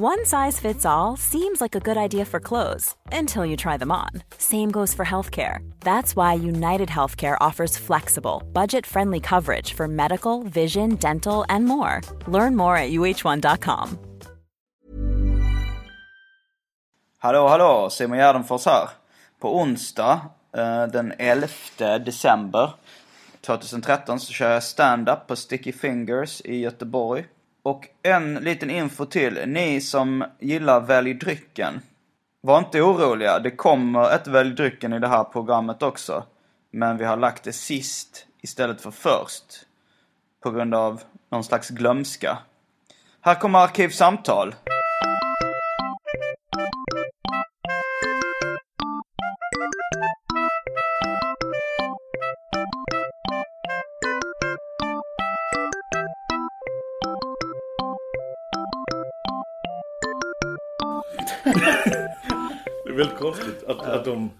One size fits all seems like a good idea for clothes until you try them on. Same goes for healthcare. That's why United Healthcare offers flexible, budget friendly coverage for medical, vision, dental, and more. Learn more at uh1.com. Hallå hallå, Simon Gärdenfors här. På onsdag eh, den 11 december 2013 så kör jag stand-up på Sticky Fingers i Göteborg. Och en liten info till. Ni som gillar Välj drycken. Var inte oroliga, det kommer ett Välj drycken i det här programmet också. Men vi har lagt det sist istället för först. På grund av någon slags glömska. Här kommer Arkivsamtal. Väldigt konstigt att, att de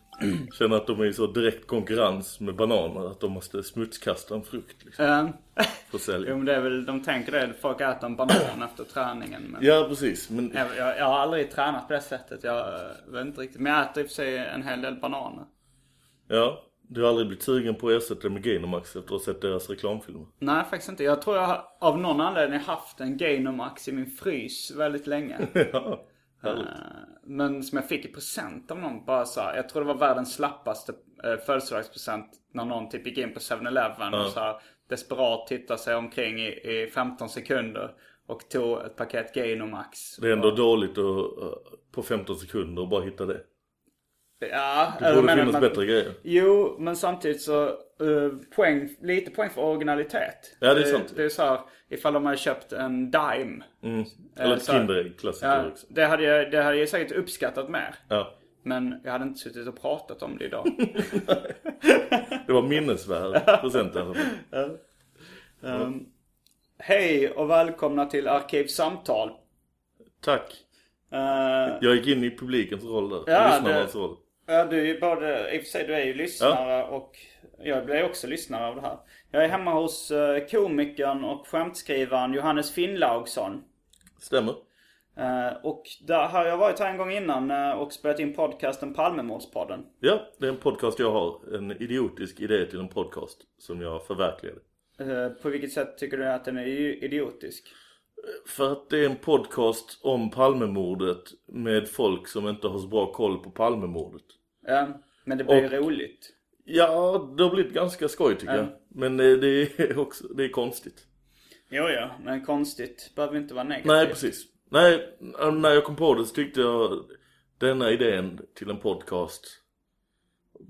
känner att de är i så direkt konkurrens med bananer. Att de måste smutskasta en frukt liksom, Ja. för sälja. Jo men det är väl, de tänker det, folk äter en banan efter träningen. Men Ja, precis. Men jag, jag, jag har aldrig tränat på det sättet. Jag vet inte riktigt. Men jag äter i och för sig en hel del bananer. ja, du har aldrig blivit sugen på att ersätta med Gainomax efter att ha sett deras reklamfilmer? Nej faktiskt inte. Jag tror jag har av någon anledning haft en Gainomax i min frys väldigt länge. ja, härligt. Eh, Men som jag fick i present av någon. Bara så här, jag tror det var världens slappaste eh, födelsedagspresent. När någon typ gick in på 7-Eleven och så här, desperat tittade sig omkring i, i 15 sekunder. Och tog ett paket Gainomax. Det är ändå dåligt att eh, på 15 sekunder och bara hitta det. Ja, Det borde menar finnas man- bättre grejer. Jo, men samtidigt så eh, poäng, lite poäng för originalitet. Ja, det är sant. Det är så här, ifall de hade köpt en Dime. Mm. Eller ett så här- Kinderägg, klassiker Ja, också. det hade, jag, det hade jag säkert uppskattat mer. Ja. Men jag hade inte suttit och pratat om det idag. Det var minnesvärd present i alla fall. Ehm, hej och välkomna till Arkivsamtal. Tack. Uh, Jag gick in i publikens roll där. Ja, Lyssnarnas det- roll. Ja, du är ju både, i och för sig du är ju lyssnare och jag blir också lyssnare av det här. Jag är hemma hos uh, komikern och skämtskrivaren Johannes Finnlaugsson. Stämmer. Eh, och där har jag varit här en gång innan eh, och spelat in podcasten Palmemordspodden. Ja, det är en podcast jag har. En idiotisk idé till en podcast som jag förverkligade. Eh, på vilket sätt tycker du att den är idiotisk? För att det är en podcast om Palmemordet med folk som inte har så bra koll på Palmemordet. Ja, men det blir ju Och- roligt. Ja, det har blivit ganska skoj tycker Ja. jag. Men eh, det är också, det är konstigt. Jo, ja, men konstigt behöver inte vara negativt. Nej, precis. Nej, när jag kom på det så tyckte jag denna idén till en podcast.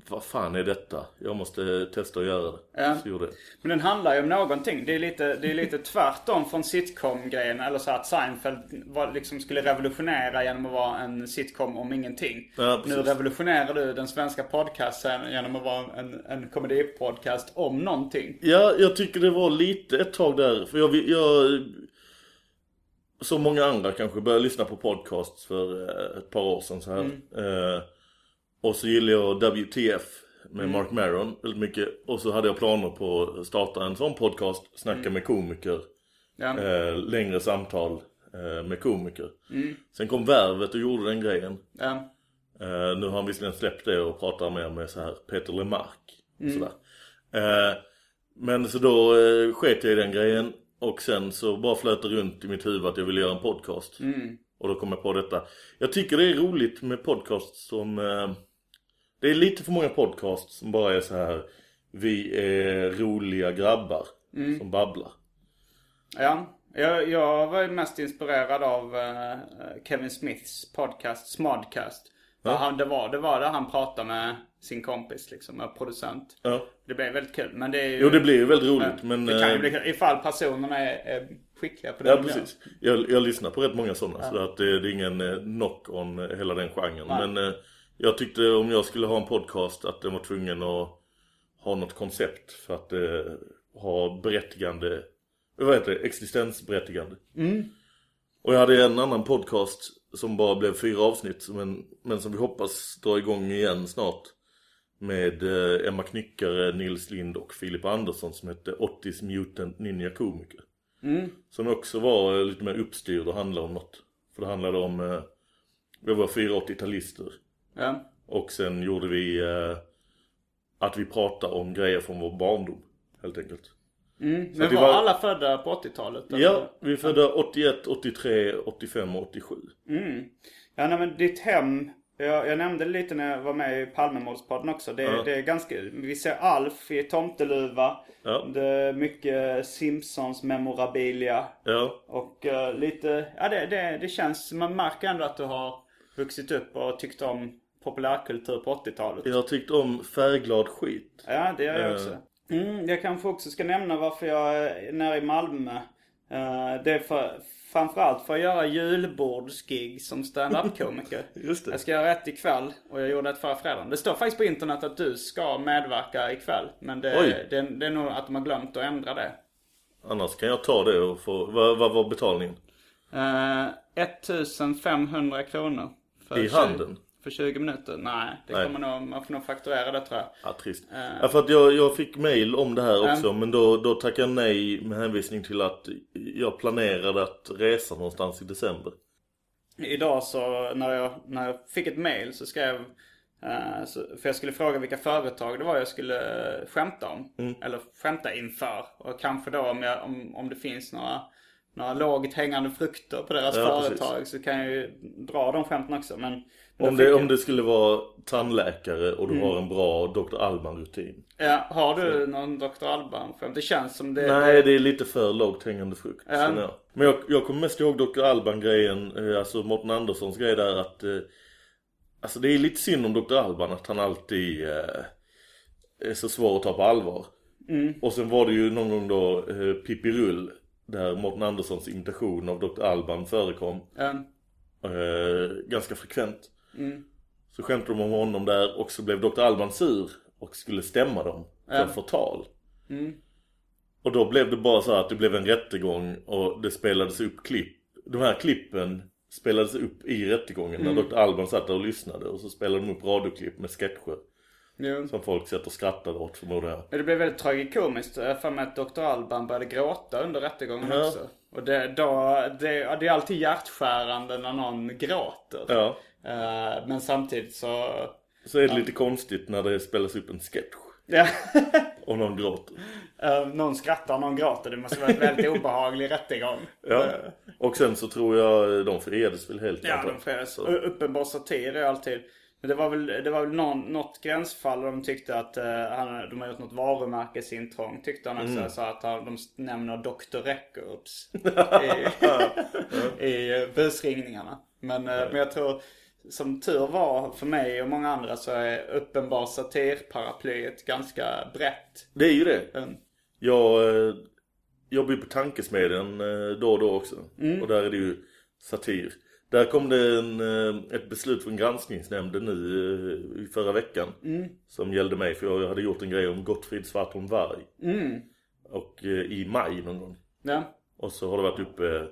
Vad fan är detta? Jag måste testa att göra det. Ja. Så gjorde jag. Men den handlar ju om någonting. Det är lite, det är lite tvärtom från sitcom-grejen. Eller så att Seinfeld var, liksom skulle revolutionera genom att vara en sitcom om ingenting. Ja, nu revolutionerar du den svenska podcasten genom att vara en, en komedipodcast om någonting. Ja, jag tycker det var lite ett tag där. För jag, jag som många andra kanske började lyssna på podcasts för eh, ett par år sedan så här. Eh, och så gillar jag WTF med Mark Maron väldigt mycket. Och så hade jag planer på att starta en sån podcast, snacka med komiker. Ja. Eh, längre samtal eh, med komiker. Sen kom Värvet och gjorde den grejen. Ja. Eh, nu har han visserligen släppt det och pratar mer med så här Peter Lemark. Och sådär. Eh, men så då eh, sket jag i den grejen. Och sen så bara flöt det runt i mitt huvud att jag ville göra en podcast. Och då kom jag på detta. Jag tycker det är roligt med podcasts som... Eh, det är lite för många podcasts som bara är så här. Vi är roliga grabbar som babblar. Ja, jag, jag var mest inspirerad av eh, Kevin Smiths podcast Smodcast. För Han, det, var, det var där han pratade med sin kompis liksom, med producent. Ja. Det blev väldigt kul. Men det är ju... Jo det blir ju väldigt roligt Ja, men... det kan ju eh, bli kul ifall personerna är, är skickliga på det Ja precis. Jag, jag lyssnar på rätt många sådana så att det, det är ingen eh, knock on eh, hela den genren. Men eh, jag tyckte om jag skulle ha en podcast att den var tvungen att ha något koncept för att eh, ha berättigande, vad heter det, existensberättigande. Och jag hade en annan podcast som bara blev fyra avsnitt men, men som vi hoppas dra igång igen snart. Med eh, Emma Knyckare, Nils Lind och Filip Andersson som hette 80s Mutant Ninja Komiker. Som också var eh, lite mer uppstyrd och handlade om något. För det handlade om, eh, vi var fyra 80-talister. Ja. Och sen gjorde vi eh, att vi pratade om grejer från vår barndom. Helt enkelt. Men det var var- alla födda på 80-talet? eller? Ja, vi är födda 81, 83, 85 och 87. Ja, nej, men ditt hem. Jag, jag nämnde det lite när jag var med i Palmemordspodden också. Det, Ja. det är ganska, vi ser Alf i tomteluva. Ja. Det är mycket Simpsons memorabilia. Ja, Och eh, lite, ja det, det, det känns, man märker ändå att du har vuxit upp och tyckt om populärkultur på 80-talet. jag har tyckt om färgglad skit. Ja, det gör jag Eh. också. Mm, jag kanske också ska nämna varför jag är nere i Malmö. Eh, det är för, framförallt för att göra julbordsgig som stand-up-komiker. Just det. Jag ska göra ett ikväll och jag gjorde ett förra fredagen. Det står faktiskt på internet att du ska medverka ikväll. Men det, Oj. det, det är nog att de har glömt att ändra det. Annars kan jag ta det och få, vad, vad var betalningen? Uh, 1500 kronor. I 20 handen? För 20 minuter? Nej, det Nej. kommer nog, man får nog fakturera det tror jag. Ja, trist. Ja, för att jag, jag fick mail om det här också, Mm. men då, då tackade jag nej med hänvisning till att jag planerade att resa någonstans i december. Idag så när jag, när jag fick ett mail så skrev eh, så, För jag skulle fråga vilka företag det var jag skulle skämta om. Eller skämta inför. Och kanske då om, jag, om, om det finns några, några lågt hängande frukter på deras Ja, precis. företag så kan jag ju dra de skämten också. Men Om det, om det skulle vara tandläkare och du Mm. har en bra Dr. Alban-rutin. ja, har du någon Dr. Alban-skämt? Det känns som det... Nej, det är lite för lågt hängande frukt. Ja. jag. Men jag, jag kommer mest ihåg Dr. Alban-grejen, eh, alltså Mårten Anderssons grej där att... Eh, alltså det är lite synd om Dr. Alban att han alltid eh, är så svår att ta på allvar. Och sen var det ju någon gång då eh, Pippi Rull, där Mårten Anderssons imitation av Dr. Alban förekom. Ja. Eh, ganska frekvent. Så skämtade de om honom där och så blev Dr. Alban sur och skulle stämma dem för förtal. Och då blev det bara så att det blev en rättegång och det spelades upp klipp. De här klippen spelades upp i rättegången när Dr. Alban satt där och lyssnade och så spelade de upp radioklipp med sketcher. Jo. Som folk satt och skrattade åt förmodar jag. Men Det blev väldigt tragikomiskt. Jag för mig att Dr. Alban började gråta under rättegången Ja. också. Och det, då, det, ja, det är alltid hjärtskärande när någon gråter. Ja. Eh, men samtidigt så... Så är det lite konstigt när det spelas upp en sketch Ja, och någon gråter. eh, någon skrattar, någon gråter. Det måste vara en väldigt obehaglig rättegång. Ja. Och sen så tror jag de friades väl helt Ja, de får Så- Uppenbar satir är alltid. Men det var väl, det var väl någon, något gränsfall de tyckte att eh, han, de har gjort något varumärkesintrång. Tyckte han också. Mm. Så att han, de nämner Dr. Records i, i eh, busringningarna. Men, eh, men jag tror som tur var för mig och många andra så är uppenbar satirparaplyet ganska brett. Det är ju det. Mm. Jag eh, jobbar ju på Tankesmedjan eh, då och då också. Mm. Och där är det ju satir. Där kom det en, eh, ett beslut från granskningsnämnden nu i förra veckan. Mm. Som gällde mig för jag hade gjort en grej om Gottfrid Svartholm Varg. Mm. Och i maj någon gång. Ja. Och så har det varit uppe,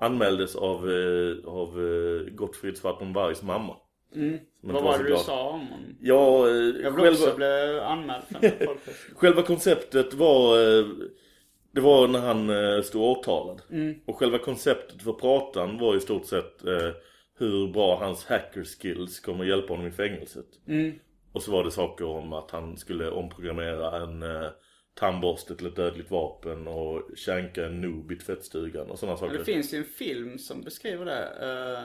anmäldes av, eh, av eh, Gottfrid Svartholm Vargs mamma. Mm. Vad var det du sa om honom? Ja, eh, Jag vill själva- också bli anmäld för. Själva konceptet var Det var när han stod åtalad Mm. Och själva konceptet för pratan var i stort sett eh, Hur bra hans hacker skills kommer hjälpa honom i fängelset Mm. Och så var det saker om att han skulle omprogrammera en eh, tandborste till ett dödligt vapen Och känka en noob i tvättstugan och sådana saker Det finns ju en film som beskriver det.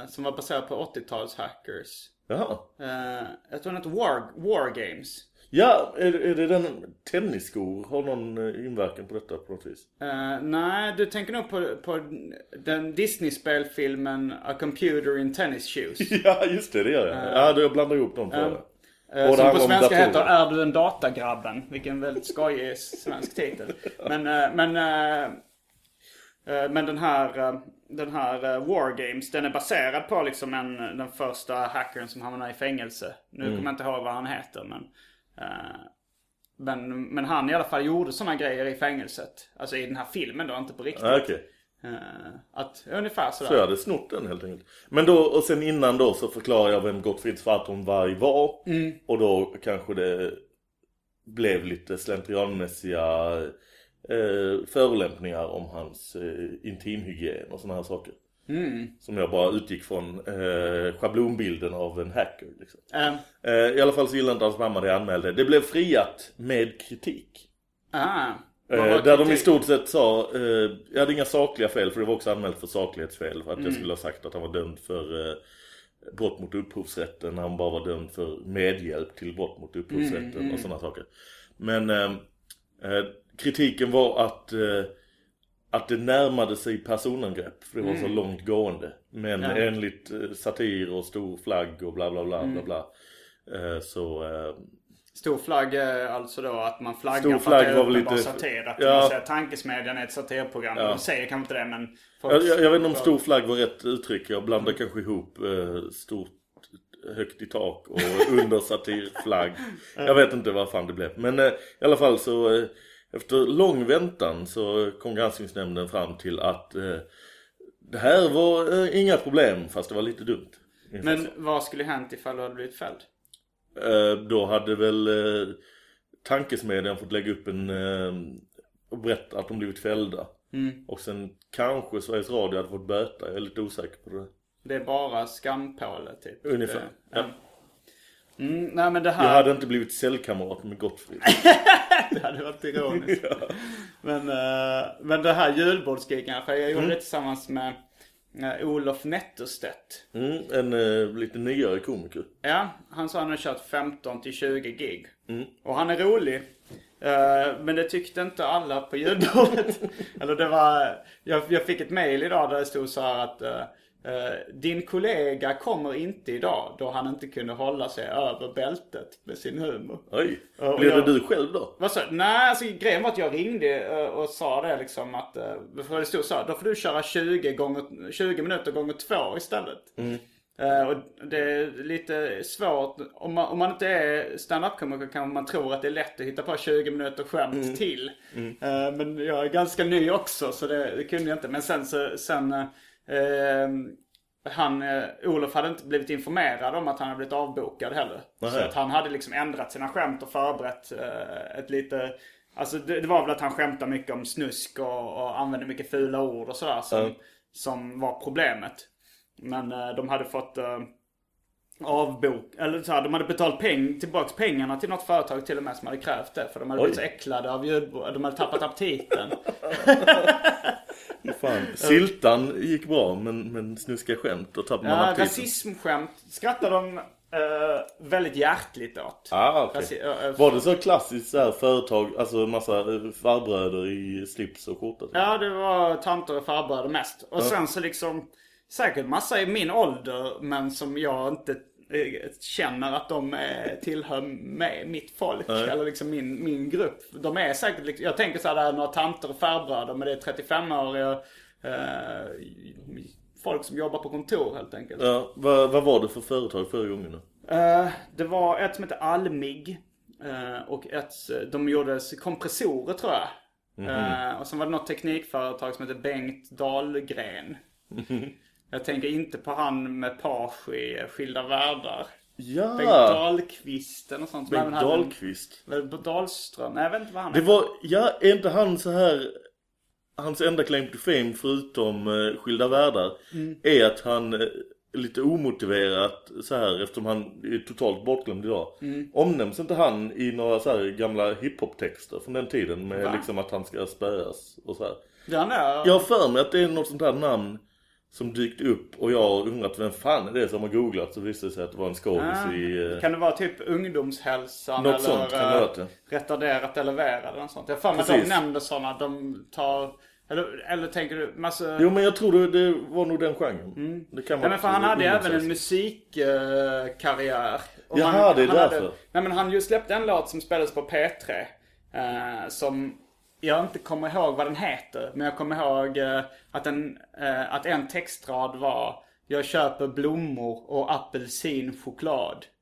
eh, som var baserad på 80-tals hackers. Jaha Uh, jag tror den heter War, War Games. Ja, är, är det den tennisskor? Har någon eh, inverkan på detta på något vis? Eh, nej, du tänker nog på, på den Disney-spelfilmen A Computer in Tennis Shoes. Ja, just det, det gör jag. Ja, då jag blandar ihop dem tror jag. Eh, som på svenska heter Är du en datagrabben? Vilken väldigt skojig svensk titel. Men, eh, men eh, Men den här, den här War Games, den är baserad på liksom en, den första hackern som hamnade i fängelse. Nu kommer jag inte ihåg vad han heter men, men, men han i alla fall gjorde sådana grejer i fängelset. Alltså i den här filmen då, inte på riktigt. Ah, Okej. Eh, att ungefär sådär. Så jag hade snott den helt enkelt. Men då, och sen innan då så förklarar jag vem Gottfrid Svartholm-Varg var. Och då kanske det blev lite slentrianmässiga eh, förolämpningar om hans eh, intimhygien och sådana här saker. Som jag bara utgick från eh, schablonbilden av en hacker. Liksom. Eh, Eh, I alla fall så gillade inte hans mamma det jag anmälde. Det blev friat med kritik. ah, Eh, där de i stort sett sa, eh, jag hade inga sakliga fel för det var också anmält för saklighetsfel. För att Mm. jag skulle ha sagt att han var dömd för eh, brott mot upphovsrätten när han bara var dömd för medhjälp till brott mot upphovsrätten Mm, och sådana saker. Men eh, eh, kritiken var att, eh, att det närmade sig personangrepp för det var så långt gående. Men Mm. Ja. enligt satir och stor flagg och bla bla bla Mm. bla bla. Eh, så Stor flagg är alltså då att man flaggar Stor för att det är var lite- satir. Att Ja. man säger tankesmedjan är ett satirprogram. De säger kanske inte det men... folk- Jag, jag, vet inte om stor flagg var rätt uttryck. Jag blandar kanske ihop eh, stort högt i tak och under satirflagg. Jag vet inte vad fan det blev. Men eh, i alla fall så eh, efter lång väntan så kom granskningsnämnden fram till att eh, det här var eh, inga problem fast det var lite dumt. Men vad skulle hänt ifall du hade blivit fälld? Eh, då hade väl eh, tankesmedjan fått lägga upp en eh, och berätta att de blivit fällda. Och sen kanske Sveriges Radio hade fått böta. Jag är lite osäker på det. Det är bara skampåle typ. Ungefär. Det- Ja. Mm, nej men det Jag här... hade inte blivit cellkamrat med Gottfrid. Det hade varit ironiskt. men, eh, men det här julbordsgigen kanske. Jag Mm. gjorde det tillsammans med eh, Olof Netterstedt. Mm, en eh, lite nyare komiker. Ja, han sa han har kört 15 till 20 gig. Mm. Och han är rolig. Eh, men det tyckte inte alla på ljudbordet. Eller det var... Jag, jag fick ett mail idag där det stod så att din kollega kommer inte idag då han inte kunde hålla sig över bältet med sin humor. Oj, blev det du själv då? Vad sa Nej, alltså grejen var att jag ringde eh, och sa det liksom att, eh, för det stod så här, då får du köra 20, gånger, 20 minuter gånger två istället. Eh, och det är lite svårt, om man, om man inte är stand-up-komiker kan man tro att det är lätt att hitta på 20 minuter skämt till. Eh, men jag är ganska ny också så det, det kunde jag inte. Men sen så, sen eh, eh, han, eh, Olof hade inte blivit informerad om att han hade blivit avbokad heller. Så Nähä. att han hade liksom ändrat sina skämt och förberett eh, ett lite... Alltså det, det var väl att han skämtade mycket om snusk och, och använde mycket fula ord och sådär som, Ja. som var problemet. Men eh, de hade fått eh, avbok, eller så här, de hade betalt peng, tillbaks pengarna till något företag till och med som hade krävt det. För de hade Oj. blivit så äcklade av ljudbord, de hade tappat aptiten. Fan. Siltan gick bra men, men snuska skämt och tappade man Ja, rasismskämt skrattar de eh, väldigt hjärtligt åt. Ah, okej. Rasi- eh, eh, Var det så klassiskt så här företag, alltså massa farbröder i slips och skjorta? typ? Ja, det var tanter och farbröder mest. Och sen så liksom säkert massa i min ålder men som jag inte känner att de är, tillhör med mitt folk. Eller liksom min, min grupp. De är säkert, liksom, jag tänker så här, det är några tanter och farbröder men det är 35-åriga eh, folk som jobbar på kontor helt enkelt. Ja, vad, vad var det för företag förra gången då? Eh, det var ett som hette Almig. eh, och ett, de gjorde kompressorer tror jag. Eh, och sen var det något teknikföretag som hette Bengt Dahlgren. Jag tänker inte på han med page i Skilda Världar. Bengt Ja! Dahlqvisten och sånt. Bengt Dahlqvist. Eller Dahlström. Nej jag vet inte vad han Det var, ja, är inte han så här Hans enda claim to fame förutom uh, Skilda Världar Mm. Är att han eh, lite omotiverat så här eftersom han är totalt bortglömd idag Mm. Omnämns inte han i några så här gamla hiphop-texter från den tiden med Va? liksom att han ska spöas och så här. Ja, är, Jag har för mig att det är något sånt här namn som dykt upp och jag har undrat vem fan är det som har googlat så visade det sig att det var en skådis Ah, i... eh, Kan det vara typ ungdomshälsan Något eller sånt kan det eh, vara det. retarderat eller värre eller något sånt. Jag mig att de nämnde sådana. De tar... Eller, eller tänker du massa... Jo men jag tror det, det var nog den genren. Det kan Nej men för han hade även en musikkarriär. Och Jaha, han, det är han därför. Hade, nej men han ju släppte en låt som spelades på P3. Eh, som jag inte kommer ihåg vad den heter. Men jag kommer ihåg eh, att, den, eh, att en textrad var Jag köper blommor och apelsinchoklad.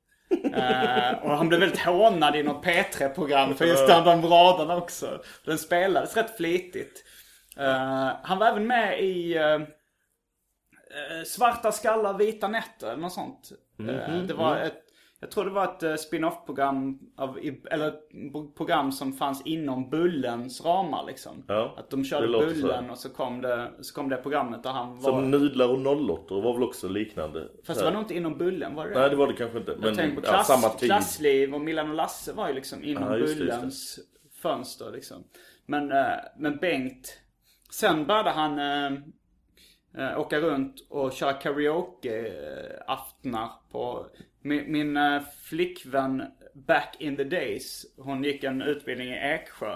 Eh, och han blev väldigt hånad i något P3-program för just de, de raderna också. Den spelades rätt flitigt. Eh, han var även med i eh, Svarta skallar, vita nätter eller något sånt. Eh, det var ett, jag tror det var ett eh, spin-off-program, eller program som fanns inom Bullens ramar liksom. Ja, att de körde låter så. Bullen och så kom, det, så kom det programmet där han var... Som nudlar och nollåttor var väl också liknande. Fast det var nog inte inom Bullen, var det Nej det var det kanske inte. Jag Men tänker på ja, klass, samma tid. Klassliv och Millan och Lasse var ju liksom inom Ja, just det, just. Bullens fönster liksom. Men, eh, men Bengt, sen började han eh, åka runt och köra karaoke-aftnar på... Min, min eh, flickvän back in the days, hon gick en utbildning i Eksjö.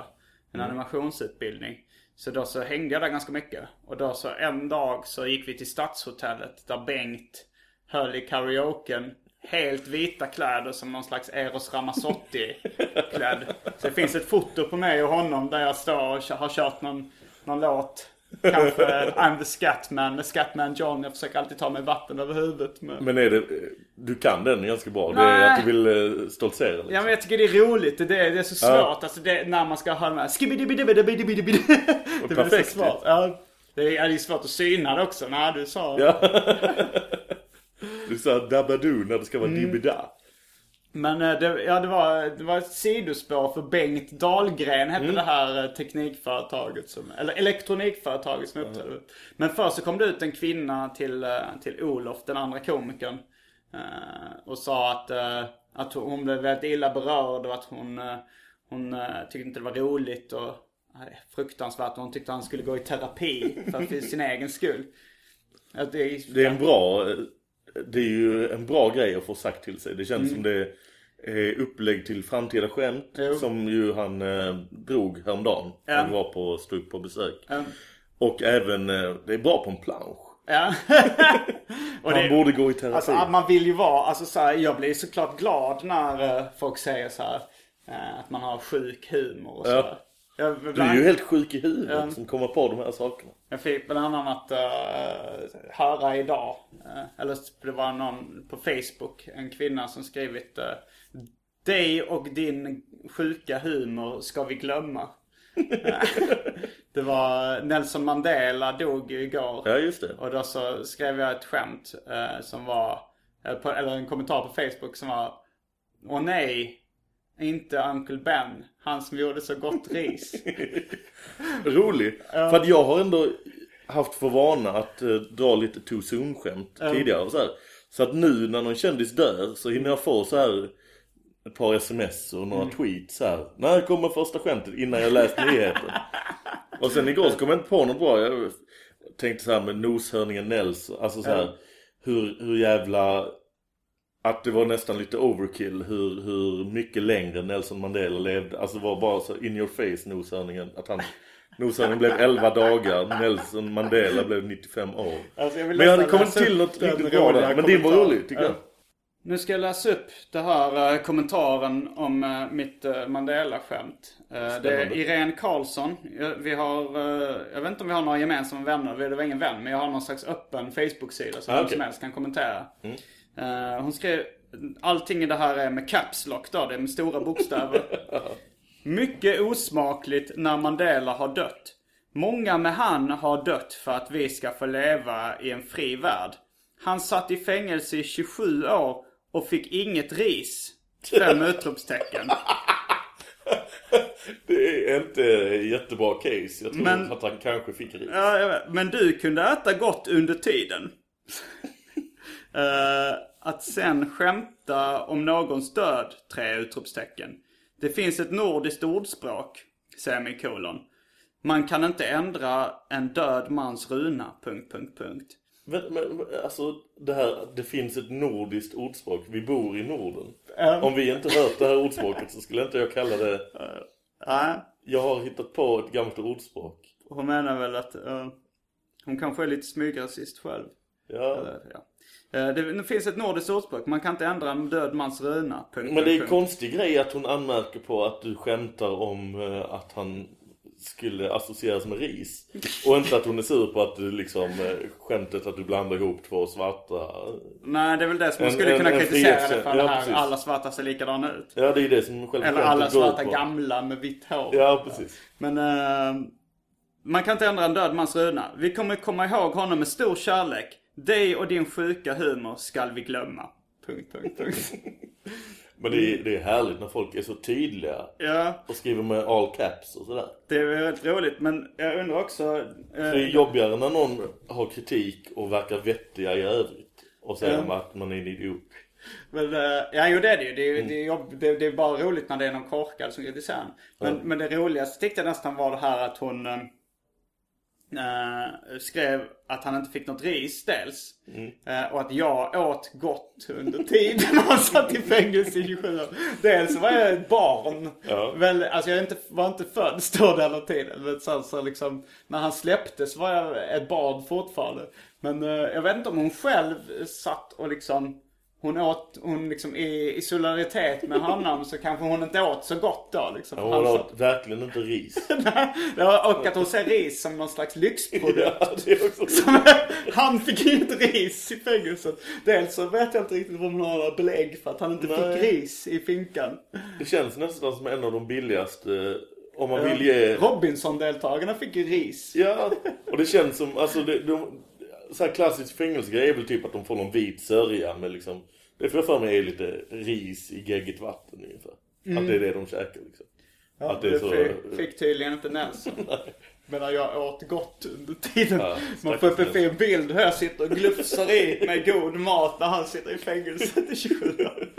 En Mm. animationsutbildning. Så då så hängde jag där ganska mycket. Och då så en dag så gick vi till Stadshotellet där Bengt höll i karaoken. Helt vita kläder som någon slags Eros Ramazzotti-klädd. Så det finns ett foto på mig och honom där jag står och har kört någon, någon låt. Kanske I'm the Scatman med Scatman John. Jag försöker alltid ta mig vatten över huvudet. Men... Men är det, du kan den ganska bra? Det Nej. är att du vill eh, stoltsera liksom. Ja men jag tycker det är roligt. Det, är- det är så svårt. Ja. Alltså det, när man ska ha de här skibbidibidibidibidibidibidibi. Men eh, det, ja, det, var, det var ett sidospår för Bengt Dahlgren hette det här eh, teknikföretaget. Som, eller elektronikföretaget som uppträdde. Men först så kom det ut en kvinna till, eh, till Olof, den andra komikern. Och sa att, att hon blev väldigt illa berörd och att hon, hon tyckte inte det var roligt. Och, fruktansvärt. Och hon tyckte han skulle gå i terapi för, sin egen skull. Det, är en bra, det är ju en bra grej att få sagt till sig. Det känns Mm. som det är upplägg till framtida skämt. Jo. Som ju han eh, drog häromdagen. Ja. Han var på Stug på besök. Ja. Och även, eh, det är bra på en plansch. Ja. och Han det- borde gå i terapi. Alltså man vill ju vara, alltså så här, jag blir såklart glad när eh, folk säger så här, eh, att man har sjuk humor och så. Ja. Jag, du är ju helt sjuk i huvudet Ja. som kommer på de här sakerna. jag fick bland annat uh, höra idag, eh, eller det var någon på Facebook, en kvinna som skrivit uh, Dig och din sjuka humor ska vi glömma. det var Nelson Mandela dog ju igår. Ja just det. Och då så skrev jag ett skämt eh, som var, på, eller en kommentar på Facebook som var Åh nej, inte Uncle Ben, han som gjorde så gott ris. Rolig. För att jag har ändå haft för vana att eh, dra lite too soon skämt tidigare och så här. Så att nu när någon kändis dör så hinner jag få så här ett par sms och några tweets så här. När kommer första skämtet innan jag läst nyheten? och sen igår så kom jag inte på något bra. Jag tänkte så här med noshörningen Nels. Alltså så här. Hur, hur jävla att det var nästan lite overkill hur, hur mycket längre Nelson Mandela levde. Alltså det var bara så in your face noshörningen. Att han, noshörningen blev 11 dagar. Nelson Mandela blev 95 år. Alltså, jag Men jag hade kommit till något den riktigt bra där. Men din var rolig tycker jag. Nu ska jag läsa upp det här eh, kommentaren om eh, mitt uh, Mandela-skämt. Det är. Irene Karlsson. Jag, vi har, jag vet inte om vi har några gemensamma vänner. Det var ingen vän, men jag har någon slags öppen Facebook-sida som Ah, vem okej. som helst kan kommentera. Eh, hon skrev, allting i det här är med caps lock då, det är med stora bokstäver. Mycket osmakligt när Mandela har dött. Många med han har dött för att vi ska få leva i en fri värld. Han satt i fängelse i 27 år och fick inget ris. Fem utropstecken. Det är inte jättebra case. Jag tror Men- att han kanske fick ris. Ja. Men du kunde äta gott under tiden. Eh, att sen skämta om någons död, tre utropstecken. Det finns ett nordiskt ordspråk, semikolon. Man kan inte ändra en död mans runa, punkt, punkt, punkt. Men, men, alltså det här, det finns ett nordiskt ordspråk. Vi bor i Norden. Ja. Om vi inte hört det här ordspråket så skulle inte jag kalla det... Nej, Jag har hittat på ett gammalt ordspråk. hon menar väl att eh, hon kanske är lite smygrasist själv. Ja. Eller, ja. Eh, det, finns ett nordiskt ordspråk, man kan inte ändra en död mans runa, punkt, Men det är en konstig grej att hon anmärker på att du skämtar om eh, att han skulle associeras med ris. Och inte att hon är sur på att du liksom eh, skämtet att du blandar ihop två svarta. Nej, det är väl det som man skulle en- kunna en kritisera det för. ja, det här, precis. alla svarta ser likadana ut. Ja det är det som själva Eller alla svarta på. gamla med vitt hår. Ja precis. Men eh, man kan inte ändra en död mans runa. Vi kommer komma ihåg honom med stor kärlek. Dig och din sjuka humor skall vi glömma. Punkt, punkt, punkt. Men det är, det är härligt när folk är så tydliga. ja, Och skriver med all caps och sådär. det är väldigt roligt. Men jag undrar också... eh, Det är jobbigare när någon har kritik och verkar vettiga i övrigt. Och säger Ja. att man är en idiot. Men, eh, ja, jo det är det ju. Det är, Mm. det, är jobb, det, det är bara roligt när det är någon korkad som kritiserar en. Men, men det roligaste tyckte jag nästan var det här att hon eh, skrev att han inte fick något ris dels. Mm. Eh, och att jag åt gott under tiden han satt i fängelse i 27 år. Dels var jag ett barn. Ja. Väl, alltså jag inte, var inte född står det hela tiden. Men sen så liksom, när han släpptes var jag ett barn fortfarande. Men eh, jag vet inte om hon själv satt och liksom hon åt, hon liksom i, i solidaritet med honom så kanske hon inte åt så gott då liksom. Hon har satt- verkligen inte ris. Och att hon ser ris som någon slags lyxprodukt. ja, det är också Som- han fick ju inte ris i fängelset. Dels så vet jag inte riktigt om hon har några belägg för att han inte Nej. fick ris i finkan. Det känns nästan som en av de billigaste. Om man vill ge... Robinson-deltagarna fick ju ris. Ja, och det känns som, alltså det, de, så här klassisk fängelsegrej är väl typ att de får någon vit sörja med liksom, det får jag för mig är lite ris i geggigt vatten ungefär. Att det är det de käkar liksom. att det det så... fick, fick tydligen inte Nelson. Medan jag åt gott under tiden. Ja, Man får upp en fin bild hur jag sitter och glufsar i med god mat när han sitter i fängelset i 27 år.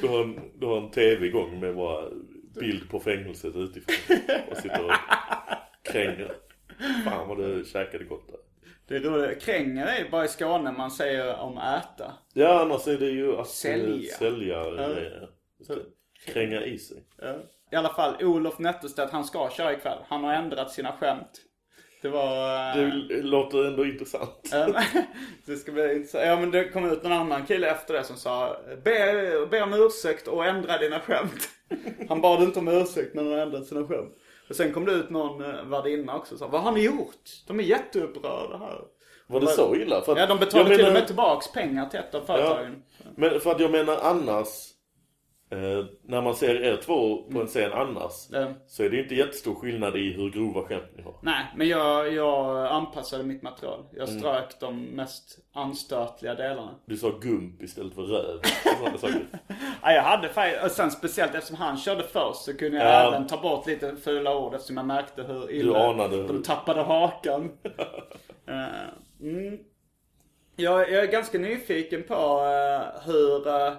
Du har en, du har en tv igång med bara bild på fängelset utifrån. Och sitter och kränger. Fan vad du käkade gott där. Det är roligt. Kränger är bara i Skåne man säger om äta. Ja annars är det ju att Sälja. eh, sälja grejer. Just det. Kränga i sig. Ja. I alla fall, Olof Nettelstedt, han ska köra ikväll. Han har ändrat sina skämt. Det var... eh, Det låter ändå intressant. Ja, det ska bli intressant. Ja men det kom ut en annan kille efter det som sa Be, be om ursäkt och ändra dina skämt. Han bad inte om ursäkt men han har ändrat sina skämt. Och sen kom det ut någon eh, värdinna också och sa Vad har ni gjort? De är jätteupprörda här. Var det så illa? För att, Ja de betalar jag till och med tillbaks pengar till ett av företagen. Men för att jag menar annars eh, När man ser er två på en scen annars Ja. Så är det inte jättestor skillnad i hur grova skämt ni har Nej, men jag, jag anpassade mitt material. Jag Mm. strök de mest anstötliga delarna. Du sa gump istället för röv. Ja, jag hade faktiskt, och sen speciellt eftersom han körde först så kunde jag Ja. även ta bort lite fula ord eftersom jag märkte hur illa Du anade de tappade hakan. Eh, mm. jag, jag är ganska nyfiken på eh, hur, eh,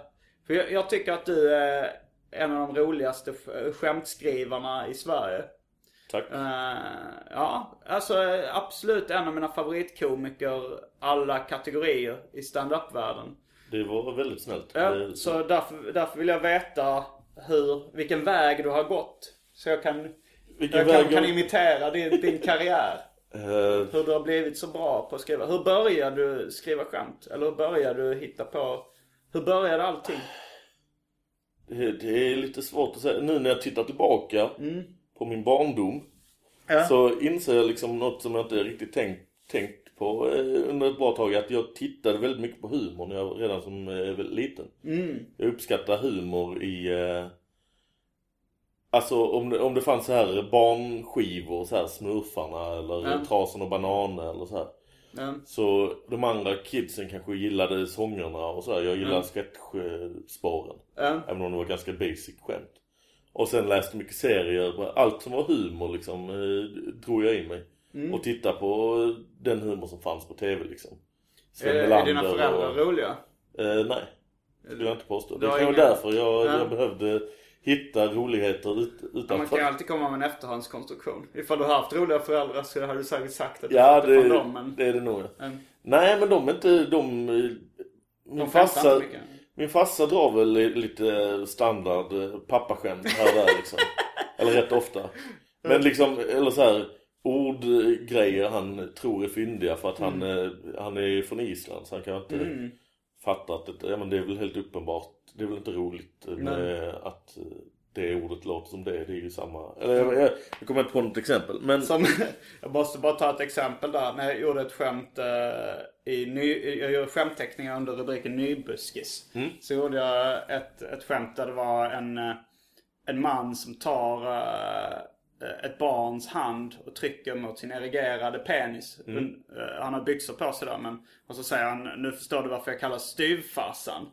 för jag, jag tycker att du är en av de roligaste sk- skämtskrivarna i Sverige. Tack Eh, ja, alltså absolut en av mina favoritkomiker alla kategorier i stand-up-världen. Det var väldigt snällt Ja, Eh, så därför, därför vill jag veta hur, vilken väg du har gått. Så jag kan, Vilken jag väg kan, kan jag- imitera din, din karriär. eh, Hur du har blivit så bra på att skriva. Hur började du skriva skämt? Eller hur började du hitta på? Hur började allting? det, det är lite svårt att säga Nu när jag tittar tillbaka På min barndom Mm. Ja. Så inser jag liksom något som jag inte riktigt tänkt, tänkt på eh, under ett bra tag Att jag tittade väldigt mycket på humor när jag redan som eh, liten Mm. Jag uppskattar humor i eh, Alltså om det, om det fanns så här barnskivor, så här smurfarna eller Ja. Trasan och bananer eller så här. Ja. Så de andra kidsen kanske gillade sångerna och så här. Jag gillar Mm. sketchspåren. Ja. Även om det var ganska basic skämt. Och sen läste mycket serier. Allt som var humor liksom eh, drog jag i mig. Mm. Och tittade på den humor som fanns på tv liksom. Är, är dina föräldrar och, roliga? Eh, nej, skulle jag inte påstå. Det vara inga- därför jag, Ja. jag behövde hitta roligheter ut, Ja, man utanför. kan ju alltid komma med en efterhandskonstruktion. Ifall du har haft roliga föräldrar så hade du säkert sagt att du Ja, det från dem. Men... det är det nog. Mm. Nej, men de är inte... De, eh, min, De farsa, min farsa drar väl li- lite standard eh, pappaskämt här och där liksom. eller rätt ofta. Men liksom, eller så här ordgrejer han tror är fyndiga för att han, Mm. eh, han är från Island så han kan inte fatta att det, ja, men det är väl helt uppenbart. Det är väl inte roligt med att det ordet låter som det. Det är ju samma. Eller jag, jag, jag kommer inte på något exempel. Men Som, jag måste bara ta ett exempel där. När jag gjorde ett skämt eh, i ny, jag gjorde skämtteckningar under rubriken nybuskis. Så gjorde jag ett, ett skämt där det var en, eh, en man som tar eh, ett barns hand och trycker mot sin erigerade penis. Un- eh, Han har byxor på sig där men och så säger han nu förstår du varför jag kallas styvfarsan.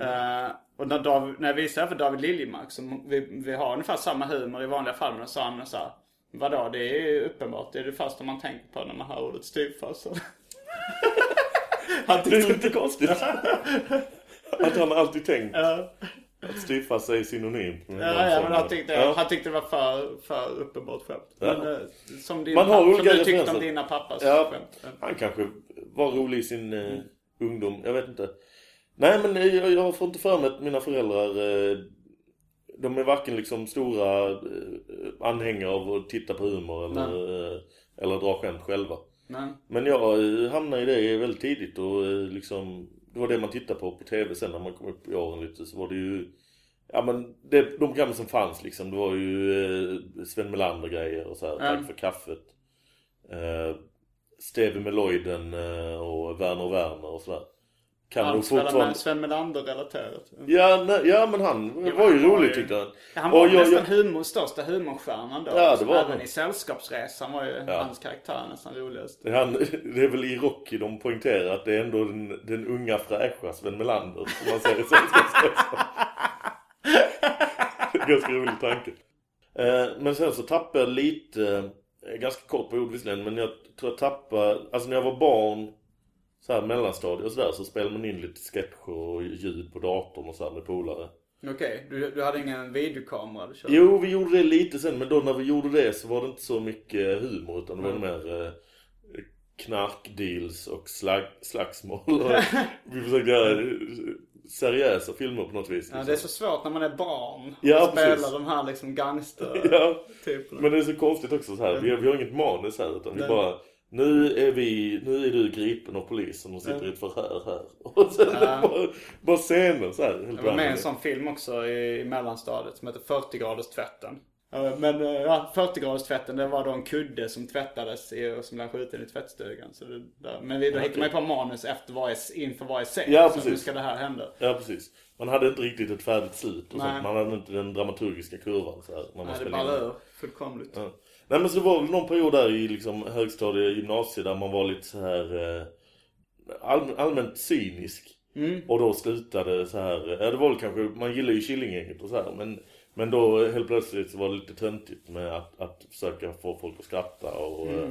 Eh, och när, David, när jag visade för David Liljemark, som vi, vi har ungefär samma humor i vanliga fall, men sa han så här, Vadå, det är ju uppenbart. Det är det första man tänker på när man hör ordet styvfarsa. han det är tyckte lite konstigt. att han alltid tänkt att styvfarsa är synonymt med Ja, ja, men han tyckte, Ja. han tyckte det var för, för uppenbart skämt. Ja. Men, eh, som din Man har pappa, som du tyckte om dina pappas Ja, skämt. Han kanske var rolig i sin eh, ungdom. Jag vet inte. Nej men jag, jag får inte för mig att mina föräldrar eh, de är varken liksom stora eh, anhängare av att titta på humor eller, eh, eller dra skämt själva. Nej. Men jag hamnade i det väldigt tidigt och liksom Det var det man tittade på på tv sen när man kom upp i åren lite så var det ju Ja men det, de programmen som fanns liksom det var ju Sven Melander grejer och så här, Ja. Tack för kaffet eh, Stevie Meloiden och Werner Werner och sådär Kan Allt spelar fortfarande Sven Melander-relaterat. Ja, nej, ja men han var ju han rolig ju- tyckte han Han var Och nästan jag- humor, största humorstjärnan då. Ja, det var Även han. i Sällskapsresan var ju Ja. hans karaktär nästan roligast. Det, han, det är väl i Rocky de poängterar att det är ändå den, den unga fräscha Sven Melander som man säger i Sällskapsresan. Ganska rolig tanke. Eh, men sen så tappade jag lite, eh, ganska kort period visserligen, men jag tror jag tappade, alltså när jag var barn, så här mellanstadiet och sådär, så spelade man in lite sketcher och ljud på datorn och så här med polare. Okej, du, du hade ingen videokamera du körde? Jo, vi gjorde det lite sen, men då när vi gjorde det så var det inte så mycket humor utan det var mer eh, knarkdeals och slag, slagsmål. Och vi försökte göra seriösa filmer på något vis. Ja, liksom. det är så svårt när man är barn. Ja, och spelar precis. de här liksom gangster Ja, typerna. men det är så konstigt också så här. Vi, vi har inget manus här utan vi bara nu är vi, nu är du gripen av polisen och sitter i ett förhör här. Och sen bara, bara scener så här. Jag var med i en sån film också i, i mellanstadiet som heter 40 graders tvätten. Ja, Men eh, ja, 40 graders tvätten det var då en kudde som tvättades i, och som blev skjuten i tvättstugan. Så det, där. Men vi, då hittade man ju på manus efter varje, inför varje scen. Ja, så precis. nu ska det här hända. Ja, precis. Man hade inte riktigt ett färdigt slut och Nej. sånt. Man hade inte den dramaturgiska kurvan så här. När man Nej, det ballar ur fullkomligt. Ja. Nej men så det var väl någon period där i liksom högstadie gymnasiet där man var lite så här eh, all, allmänt cynisk. Och då slutade så här, ja det var väl kanske, man gillar ju Killinggänget och så här men Men då helt plötsligt så var det lite töntigt med att, att försöka få folk att skratta och, eh,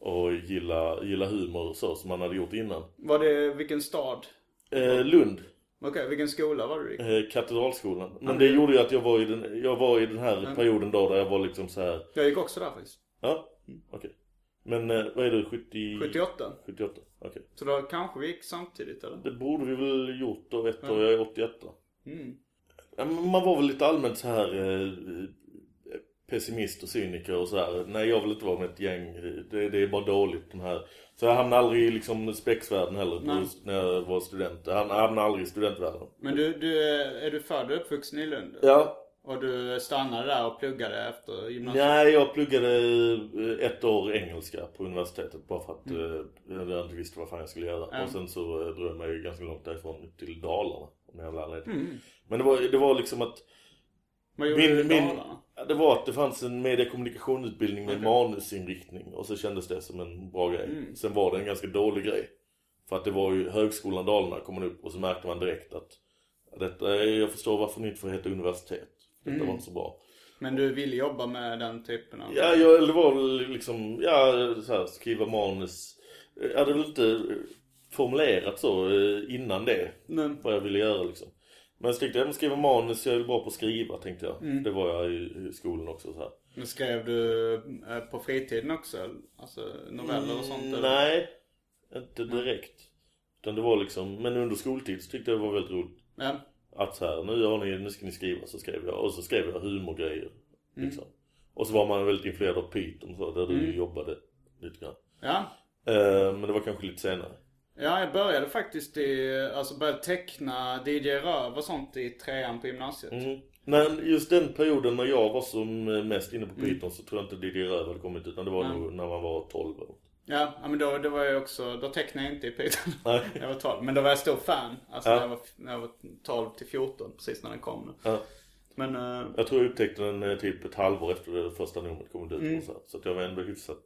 och gilla, gilla humor och så som man hade gjort innan. Var det, vilken stad? Eh, Lund, Okej, vilken skola var du i? eh, Katedralskolan. Men det gjorde ju att jag var i den, jag var i den här perioden då där jag var liksom så här. Jag gick också där faktiskt. Ja, okej. Men eh, vad är du, 70... 78. 78, okej. Så då kanske vi gick samtidigt eller? Det borde vi väl gjort då ett år, jag är 88. Mm. Man var väl lite allmänt så här eh, pessimist och cyniker och så här. Nej jag vill inte vara med ett gäng, det, det är bara dåligt de här. Så jag hamnade aldrig i liksom spexvärlden heller Nej. när jag var student. Jag hamnade, aldrig i studentvärlden. Men du, du, är du född och uppvuxen i Lund? Ja, Och du stannade där och pluggade efter gymnasiet? Nej, jag pluggade eh, ett år engelska på universitetet bara för att eh, jag inte visste vad fan jag skulle göra. Mm. Och sen så eh, drog jag mig ganska långt därifrån till Dalarna. Om jag. Mm. Men det var, det var liksom att Vad gjorde du min, min, Dalarna? ja, det var att det fanns en mediekommunikationsutbildning med manusinriktning och så kändes det som en bra grej. Mm. Sen var det en ganska dålig grej. För att det var ju högskolan Dalarna kom man upp och så märkte man direkt att detta, jag förstår varför ni inte får heta universitet. Detta Mm. var inte så bra. Men du ville jobba med den typen av... Ja, jag, det var väl liksom, ja, så här, skriva manus. Jag hade väl inte formulerat så eh, innan det, Men, vad jag ville göra liksom. Men jag, men skriva manus, jag är bra på att skriva tänkte jag. Mm. Det var jag i, i skolan också så här. men skrev du eh, på fritiden också? Alltså noveller och sånt? eller? Nej, inte direkt. Utan det var liksom, men under skoltid så tyckte jag det var väldigt roligt. Ja. Att så här, nu, har ni, nu ska ni skriva, så skrev jag. Och så skrev jag humorgrejer. Mm. Liksom. Och så var man väldigt influerad av Python så, där du Mm. jobbade lite grann. Ja. Eh, men det var kanske lite senare. Ja, jag började faktiskt i, alltså började teckna DJ Röv och sånt i trean på gymnasiet. Mm. Men just den perioden när jag var som mest inne på Python så tror jag inte Didier Röv hade kommit utan det var nog när man var 12 eller något. Ja, men då, då var jag också, då tecknade jag inte i Python. Nej. jag var 12. Men då var jag stor fan. Alltså Ja. när, jag var, när jag var 12 till 14, precis när den kom. Ja. Men, eh, Jag tror jag upptäckte den eh, typ ett halvår efter det första numret kommit ut. Och så, så att jag var ändå hyfsat...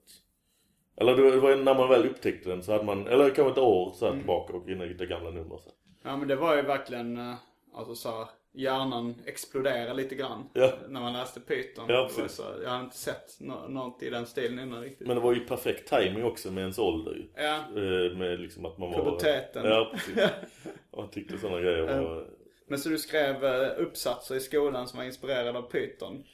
Eller det var när man väl upptäckte den så hade man, eller kanske ett år så här tillbaka och jag hittade gamla nummer. Så. ja men det var ju verkligen, eh, alltså så här, hjärnan exploderade lite grann. Ja. När man läste Python. Ja, precis. så, jag har inte sett nå- något i den stilen innan riktigt. Men det var ju perfekt timing också med ens ålder ju. Ja. Eh, Med liksom att man var... Puberteten. Ja, precis. Man tyckte sådana grejer var... Men så du skrev eh, uppsatser i skolan som var inspirerade av Python?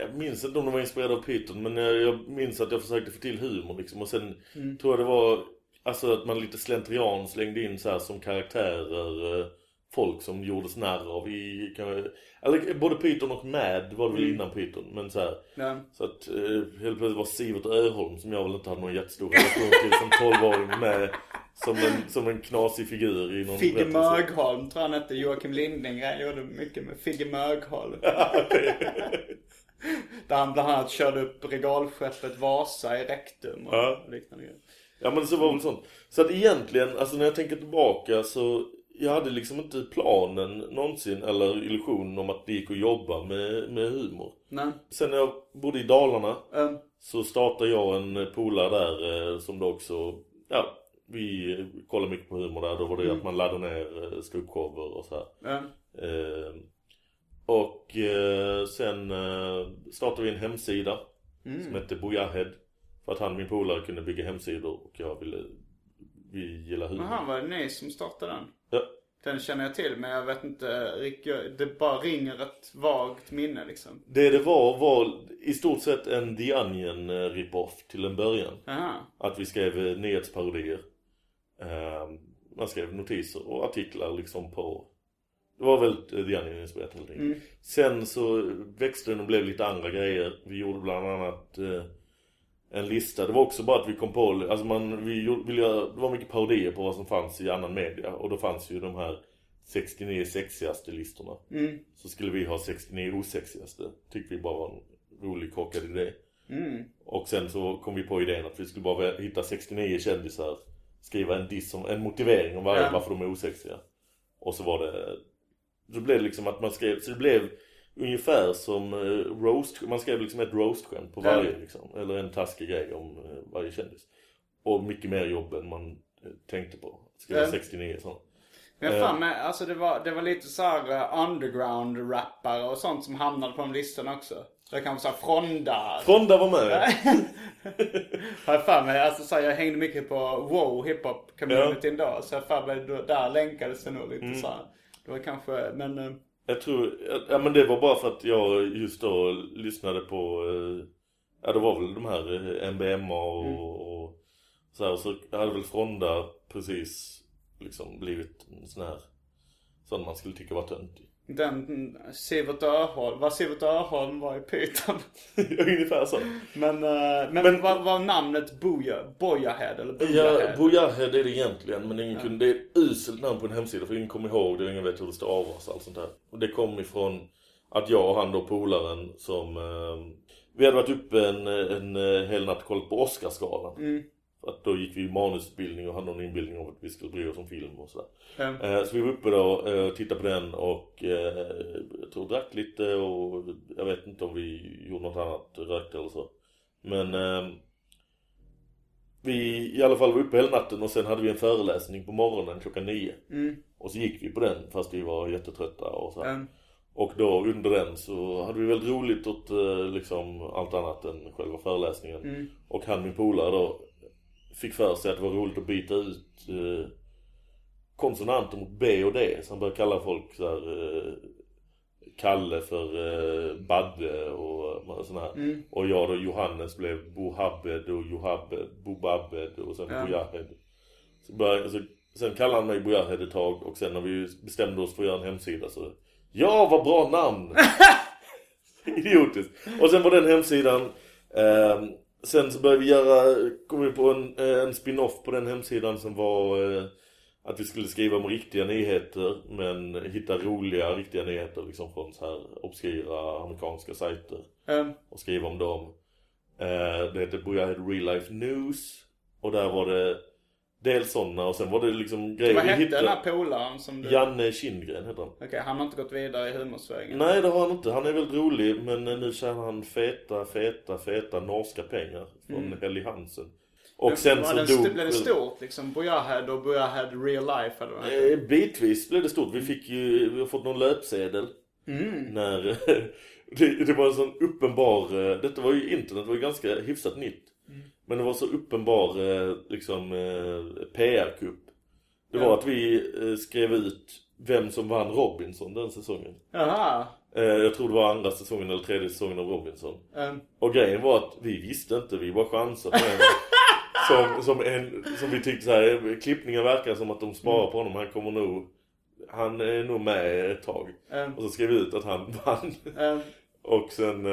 Jag minns inte om de var inspirerade av Python men jag, jag minns att jag försökte få till humor liksom. Och sen Mm. tror jag det var alltså att man lite slentrian slängde in så här som karaktärer eh, folk som gjordes narr av i kan jag, eller både Python och Mad var det väl innan Python men så här, Ja. så att eh, helt plötsligt var Sivert Öholm som jag väl inte hade någon jättestor relation till som 12-åring med som en, som en knasig figur i någon Figge. Mögholm tror han hette. Joakim Lindengren gjorde mycket med Figge Mögholm. Där han bland annat körde upp regalskeppet Vasa i Rektum och Ja. liknande. Ja men så var väl sånt. Så att egentligen, alltså när jag tänker tillbaka så jag hade liksom inte planen någonsin eller illusionen om att det gick att jobba med, med humor. Nej. Sen när jag bodde i Dalarna Um, så startade jag en polare där eh, som då också, ja, vi kollade mycket på humor där. Då var det att man laddade ner eh, ståuppshower och så här. Eh, och eh, sen eh, startade vi en hemsida som hette Bojahed. För att han, min polare, kunde bygga hemsidor och jag ville, vi gillar humor. Jaha, var det ni som startade den? Ja. Den känner jag till men jag vet inte. Det bara ringer ett vagt minne liksom. Det det var var i stort sett en The Onion eh, rip-off till en början. Jaha. Att vi skrev eh, nyhetsparodier. Eh, man skrev notiser och artiklar liksom på... Det var väldigt eh, The Onion-inspirerat helt enkelt. Sen så växte den och blev lite andra grejer. Vi gjorde bland annat eh, en lista. Det var också bara att vi kom på... Alltså man, vi gjorde, ville det var mycket parodier på vad som fanns i annan media. Och då fanns ju de här 69 sexigaste listorna. Så skulle vi ha 69 osexigaste. Tyckte vi bara var en rolig korkad idé. Och sen så kom vi på idén att vi skulle bara hitta 69 kändisar. Skriva en diss om, en motivering om varje, Ja. varför de är osexiga. Och så var det... Så blev det liksom att man skrev, så det blev ungefär som eh, roast, man skrev liksom ett roast-skämt på varje Ja. liksom. Eller en taskig grej om eh, varje kändis. Och mycket mer jobb än man eh, tänkte på. Skriva Ja. 69 sådana. Men fan med, alltså det var, det var lite så här eh, underground rappare och sånt som hamnade på de listorna också. Så det kanske såhär Fronda. Fronda var med. Har jag för mig. Alltså så här, jag hängde mycket på wow hiphop communityn då. Så jag för mig där länkades det nog lite Mm. så här. Det var kanske, men... eh, Jag tror, ja men det var bara för att jag just då lyssnade på, eh, ja det var väl de här eh, MBMA och, och så här, så hade väl Fronda precis liksom blivit en sån här, sån man skulle tycka var töntig. Den mm, Sivert Öholm, vad Sivert Öholm var i Python. Ungefär så. Men, eh, men, Men- vad var namnet Boja, Bojahead eller Ja, Bojahead? Bojahed är det egentligen men ingen kunde, det är ett uselt namn på en hemsida för ingen kommer ihåg det och ingen vet hur det stavas och allt sånt där. Och det kom ifrån att jag och han då polaren som, eh, vi hade varit uppe en, en, eh, hel natt och kollat på Oscarsgalan. För att då gick vi i manusutbildning och hade någon inbildning om att vi skulle bry oss om film och sådär. Mm. Eh, Så vi var uppe då och tittade på den och eh, jag tror drack lite och jag vet inte om vi gjorde något annat, rökte eller så. Men eh, vi i alla fall var uppe hela natten och sen hade vi en föreläsning på morgonen klockan nio. Och så gick vi på den fast vi var jättetrötta och så. Mm. Och då under den så hade vi väldigt roligt åt eh, liksom allt annat än själva föreläsningen. Och han min polare då fick för sig att det var roligt att byta ut eh, konsonanter mot B och D. Så han började kalla folk så här, eh, Kalle för eh, Badde och sådana här. Och jag då Johannes blev Bohabed och Johabed, Bobabed och sen Ja. Bojahed. Så började, så, sen kallade han mig Bojahed ett tag och sen när vi bestämde oss för att göra en hemsida så Ja, vad bra namn! Idiotiskt. Och sen var den hemsidan eh, sen så började vi göra, kom vi på en, eh, en spin-off på den hemsidan som var eh, att vi skulle skriva om riktiga nyheter men hitta roliga riktiga nyheter liksom från så här obskyra amerikanska sajter Ehm, och skriva om dem. Eh, det hette Boyard Real Life News och där var det dels sådana och sen var det liksom grejer vad hette den här polaren som du... Janne Kindgren heter han. Okej, han har inte gått vidare i humorsvängen. Nej det har han inte. Han är väldigt rolig men eh, nu tjänar han feta, feta, feta norska pengar från Helly Hansen. Och sen var så den, dog... Blev det stort liksom? Bojahed och Bojahed real life eller vad det? Eh, bitvis blev det stort. Vi fick ju, vi har fått någon löpsedel. När, det, det var en sån uppenbar, eh, detta var ju internet var ju ganska hyfsat nytt. Men det var så uppenbar eh, liksom eh, PR-kupp. Det var att vi eh, skrev ut vem som vann Robinson den säsongen. Jaha. Jag tror det var andra säsongen eller tredje säsongen av Robinson. Ehm, Och grejen var att vi visste inte, vi bara chansade på en som, som, en, som vi tyckte så här, klippningen verkar som att de sparar på honom, han kommer nog Han är nog med ett tag. ehm, Och så skrev vi ut att han vann. ehm, Och sen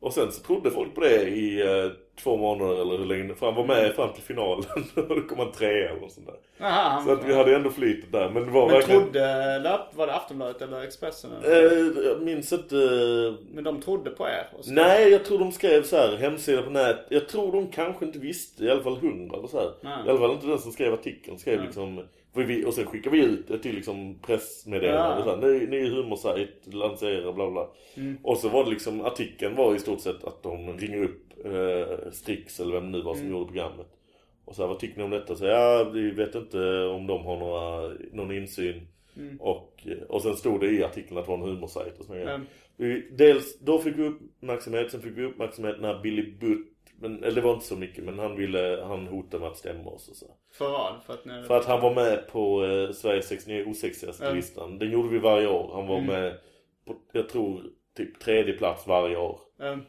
Och sen så trodde folk på det i eh, två månader eller hur länge För han var med fram till finalen och då kom han trea eller sånt där. Han Så att vi hade ändå flytet där. Men det var Men verkligen trodde, löp, var det Aftonbladet eller Expressen? Eller? eh, Jag minns inte Men de trodde på er? Så- Nej, jag tror de skrev så här hemsida på nät. Jag tror de kanske inte visste, i alla fall hundra eller så här. Nej. I alla fall inte den som skrev artikeln. Skrev liksom, för vi, och sen skickade vi ut det till liksom pressmeddelande. Ja. Ny, ny humorsajt, lansera, bla bla. Mm. Och så var det liksom, artikeln var i stort sett att de ringer upp eh, Strix eller vem nu var som Mm. gjorde programmet. Och så här, vad tycker ni om detta? Så ja, vi vet inte om de har några, någon insyn. Mm. Och, och sen stod det i artikeln att det var en humorsajt och grejer. Mm. Dels, då fick vi uppmärksamhet, sen fick vi uppmärksamhet när Billy Butt, men, eller det var inte så mycket, men han ville, han hotade med att stämma oss och så. För vad? För att. För att han var med på eh, Sveriges 69 osexigaste Mm. listan. Den gjorde vi varje år. Han var Mm. med på, jag tror, typ tredje plats varje år. Ehm,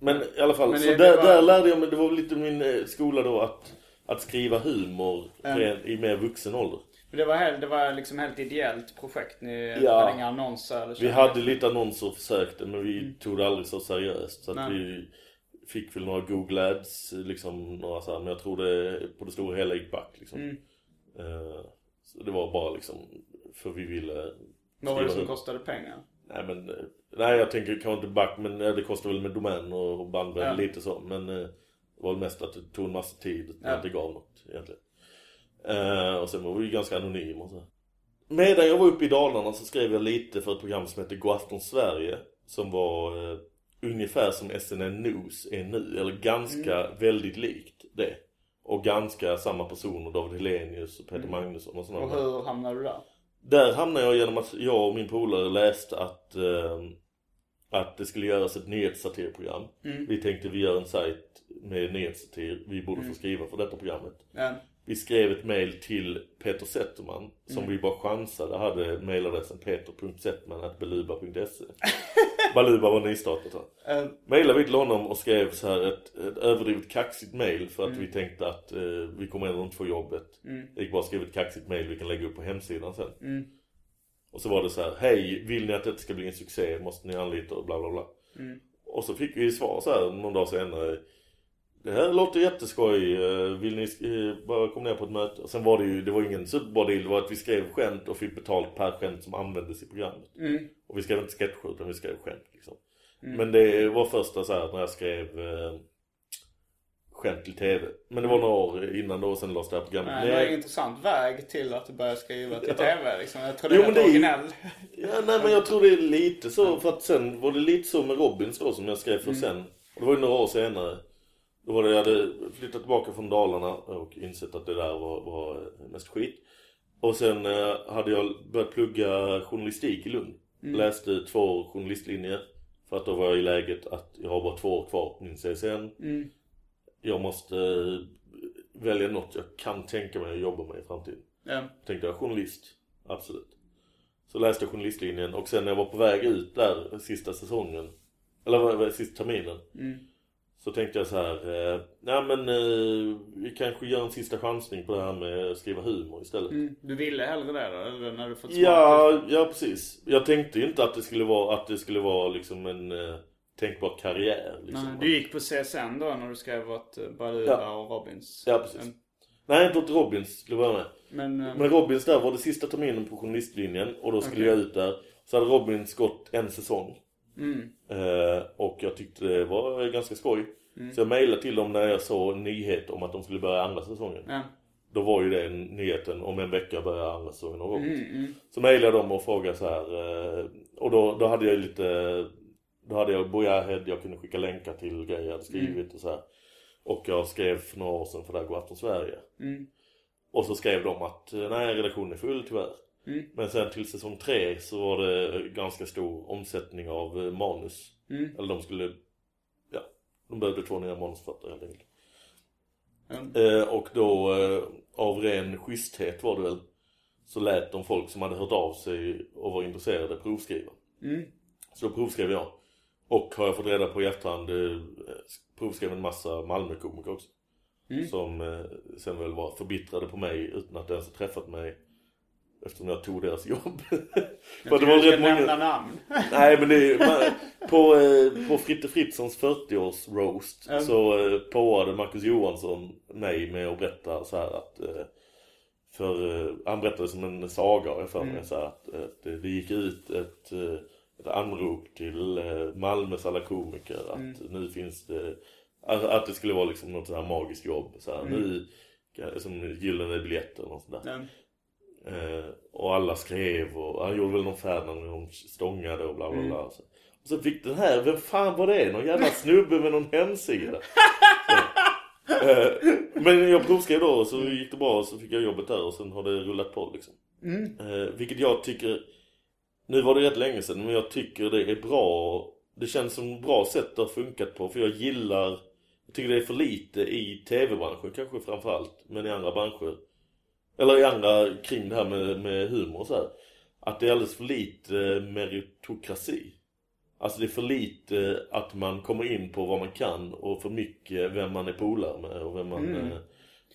Men i alla fall, Men så där, var- där lärde jag mig, det var lite min eh, skola då att, att skriva humor Mm. i mer vuxen ålder. Men det var, helt, det var liksom helt ideellt projekt. Ni Ja. hade inga annonser eller Vi hade lite annonser och försökte men vi tog det aldrig så seriöst. Så Mm. Vi fick väl några Google Ads, liksom några så här, men jag tror det på det stora hela gick back liksom. Mm. Eh, så det var bara liksom för vi ville Vad var det som kostade pengar? Nej men, eh, nej jag tänker kanske inte back men det kostar väl med domän och bandbredd Ja. lite så. Men eh, det var mest att det tog en massa tid och Ja. inte gav något egentligen. Eh, och sen var vi ju ganska anonyma och så. Medan jag var uppe i Dalarna så skrev jag lite för ett program som heter Godafton Sverige. Som var ungefär som SNN News är nu. Eller ganska Mm. väldigt likt det. Och ganska samma personer, David Helenius och Peter Magnusson och sådana Mm. Och hur hamnade du där? där hamnade jag genom att jag och min polare läste att, eh, att det skulle göras ett nyhetssatirprogram. Mm. Vi tänkte vi gör en sajt med nyhetssatir. Vi borde få skriva för detta programmet. Ja. Vi skrev ett mail till Peter Zetterman som Mm. vi bara chansade hade mailadressen peter.zetterman.beluba.se Baluba var nystartat va? Ehm, Mailade vi till honom och skrev så här ett, ett överdrivet kaxigt mail för att Mm. vi tänkte att eh, vi kommer ändå inte få jobbet. Mm. Jag gick bara och skrev ett kaxigt mail vi kan lägga upp på hemsidan sen. Mm. Och så var det så här, hej, vill ni att detta ska bli en succé måste ni anlita och bla bla bla. Mm. Och så fick vi svar så här någon dag senare. Det här låter jätteskoj, eh, vill ni eh, bara komma ner på ett möte? Och sen var det ju, det var ingen superbra deal, det var att vi skrev skämt och fick betalt per skämt som användes i programmet. Mm. Och vi skrev inte sketcher utan vi skrev skämt liksom. Mm. Men det var första så här när jag skrev eh, skämt till TV. Men det var några år innan då och sen lades det här programmet Nej, det var en intressant väg till att du började skriva till Ja. TV liksom. Jag tror det Jo, är rätt det originell. Ja, nej men jag tror det är lite så för att sen var det lite så med Robins då som jag skrev för Mm. sen. Och det var ju några år senare. Då var det, jag hade flyttat tillbaka från Dalarna och insett att det där var, var mest skit. Och sen eh, hade jag börjat plugga journalistik i Lund. Mm. Läste två journalistlinjer. För att då var jag i läget att jag har bara två år kvar på min CSN. Mm. Jag måste eh, välja något jag kan tänka mig att jobba med i framtiden. Ja. Tänkte jag journalist, absolut. Så läste jag journalistlinjen och sen när jag var på väg ut där sista säsongen, eller sista terminen. Mm. Så tänkte jag så här, eh, nej men eh, vi kanske gör en sista chansning på det här med att skriva humor istället. Mm. Du ville hellre det då? Eller när du fått Ja, ja precis. Jag tänkte ju inte att det skulle vara, att det skulle vara liksom en, eh, tänkbar karriär. Liksom. Nej, Du gick på CSN då när du skrev åt eh, Balura Ja. och Robins? Ja, precis. Mm. Nej, inte åt Robins till att börja med. Men, eh, Men Robins där var det sista terminen på journalistlinjen och då skulle Okej. jag ut där. Så hade Robins gått en säsong. Mm. Eh, och jag tyckte det var ganska skoj. Mm. Så jag mejlade till dem när jag såg nyhet om att de skulle börja andra säsongen. ja. Då var ju det nyheten om en vecka börjar andra säsongen av. Mm, mm. Så mejlade jag dem och frågade så här. eh, Och då, då hade jag lite... Då hade jag Bojahead, jag kunde skicka länkar till grejer jag hade skrivit Mm. och så här. Och jag skrev för några år sedan för det här går Afton Sverige. Mm. Och så skrev de att eh, nej redaktionen är full tyvärr. Mm. Men sen till säsong tre så var det ganska stor omsättning av eh, manus. Mm. Eller de skulle, ja, de behövde två nya manusförfattare helt enkelt. Ja. Eh, och då eh, av ren schyssthet var det väl så lät de folk som hade hört av sig och var intresserade provskriva. Mm. Så då provskrev jag. Och har jag fått reda på i efterhand eh, provskrev en massa Malmökomiker också. Mm. Som eh, sen väl var förbittrade på mig utan att ens ha träffat mig. Eftersom jag tog deras jobb. Jag du ska nämna många... namn. Nej men det man, på, eh, på Fritte Fritzons 40-års roast Mm. så eh, påade Marcus Johansson mig med att berätta så här att eh, för eh, han berättade som en saga jag för mig Mm. så här, att, att det det gick ut ett, ett anrop till Malmös alla komiker att Mm. nu finns det att, att det skulle vara liksom något sånt här magiskt jobb så här, Mm. nu som gyllene biljetter och sånt där. Eh, och alla skrev och han gjorde väl någon färd när de stångade och bla bla bla. Mm. Så. Och så fick den här, vem fan var det? Någon jävla snubbe med någon hemsida. Eh, men jag provskrev då och så gick det bra och så fick jag jobbet där och sen har det rullat på liksom. Mm. Eh, vilket jag tycker, nu var det rätt länge sedan men jag tycker det är bra. Det känns som ett bra sätt det har funkat på för jag gillar, jag tycker det är för lite i tv-branschen kanske framförallt, men i andra branscher. Eller i andra kring det här med, med humor och så här. Att det är alldeles för lite meritokrasi. Alltså det är för lite att man kommer in på vad man kan och för mycket vem man är polare med och vem man... Mm. eh,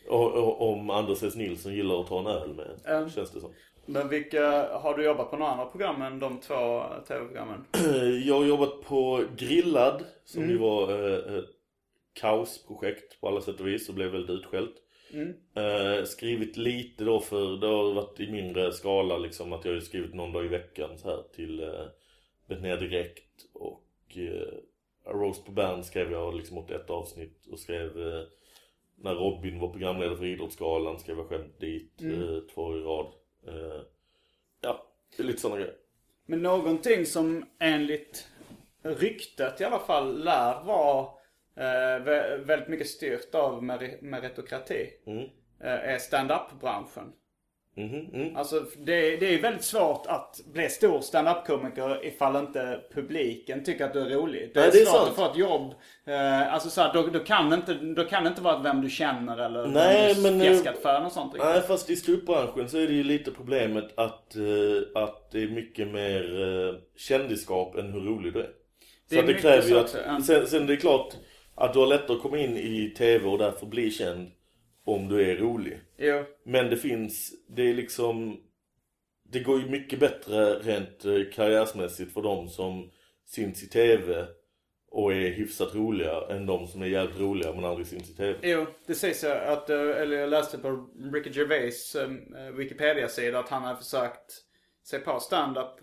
Och, och, om Anders S. Nilsson gillar att ta en öl med Ja. känns det som. Men vilka, har du jobbat på några andra program än de två tv-programmen? Jag har jobbat på Grillad som Mm. ju var eh, ett kaosprojekt på alla sätt och vis och blev väldigt utskällt. Mm. Eh, skrivit lite då för, det har varit i mindre skala liksom att jag har skrivit någon dag i veckan så här till eh, Betnér Direkt och eh, Roast på Band skrev jag liksom åt ett avsnitt och skrev eh, när Robin var programledare för Idrottsgalan skrev jag själv dit Mm. eh, två i rad. Eh, ja, det är lite sådana grejer. Men någonting som enligt ryktet i alla fall lär vara eh, vä- väldigt mycket styrt av meri- meritokrati. Mm. Eh, är stand-up-branschen. Mhm, mm. Alltså det, det är väldigt svårt att bli stor stand-up-komiker ifall inte publiken tycker att du är rolig. Det är, Nej, det är svårt sant. att få ett jobb. Eh, alltså så här, då, då, kan inte, då kan det inte vara vem du känner eller Nej, vem du eh, fjäskat för något sånt. riktigt. Nej fast i ståuppbranschen så är det ju lite problemet att, eh, att det är mycket mer eh, kändisskap än hur rolig du är. Det så är det kräver ju att, ja. sen, sen det är klart att du har lättare att komma in i tv och därför bli känd om du är rolig. Jo. Men det finns, det är liksom Det går ju mycket bättre rent eh, karriärsmässigt för de som syns i tv och är hyfsat roliga än de som är jävligt roliga men aldrig syns i tv. Jo, det sägs ju att, eh, eller jag läste på Ricky Gervais eh, Wikipedia-sida att han har försökt sig på stand-up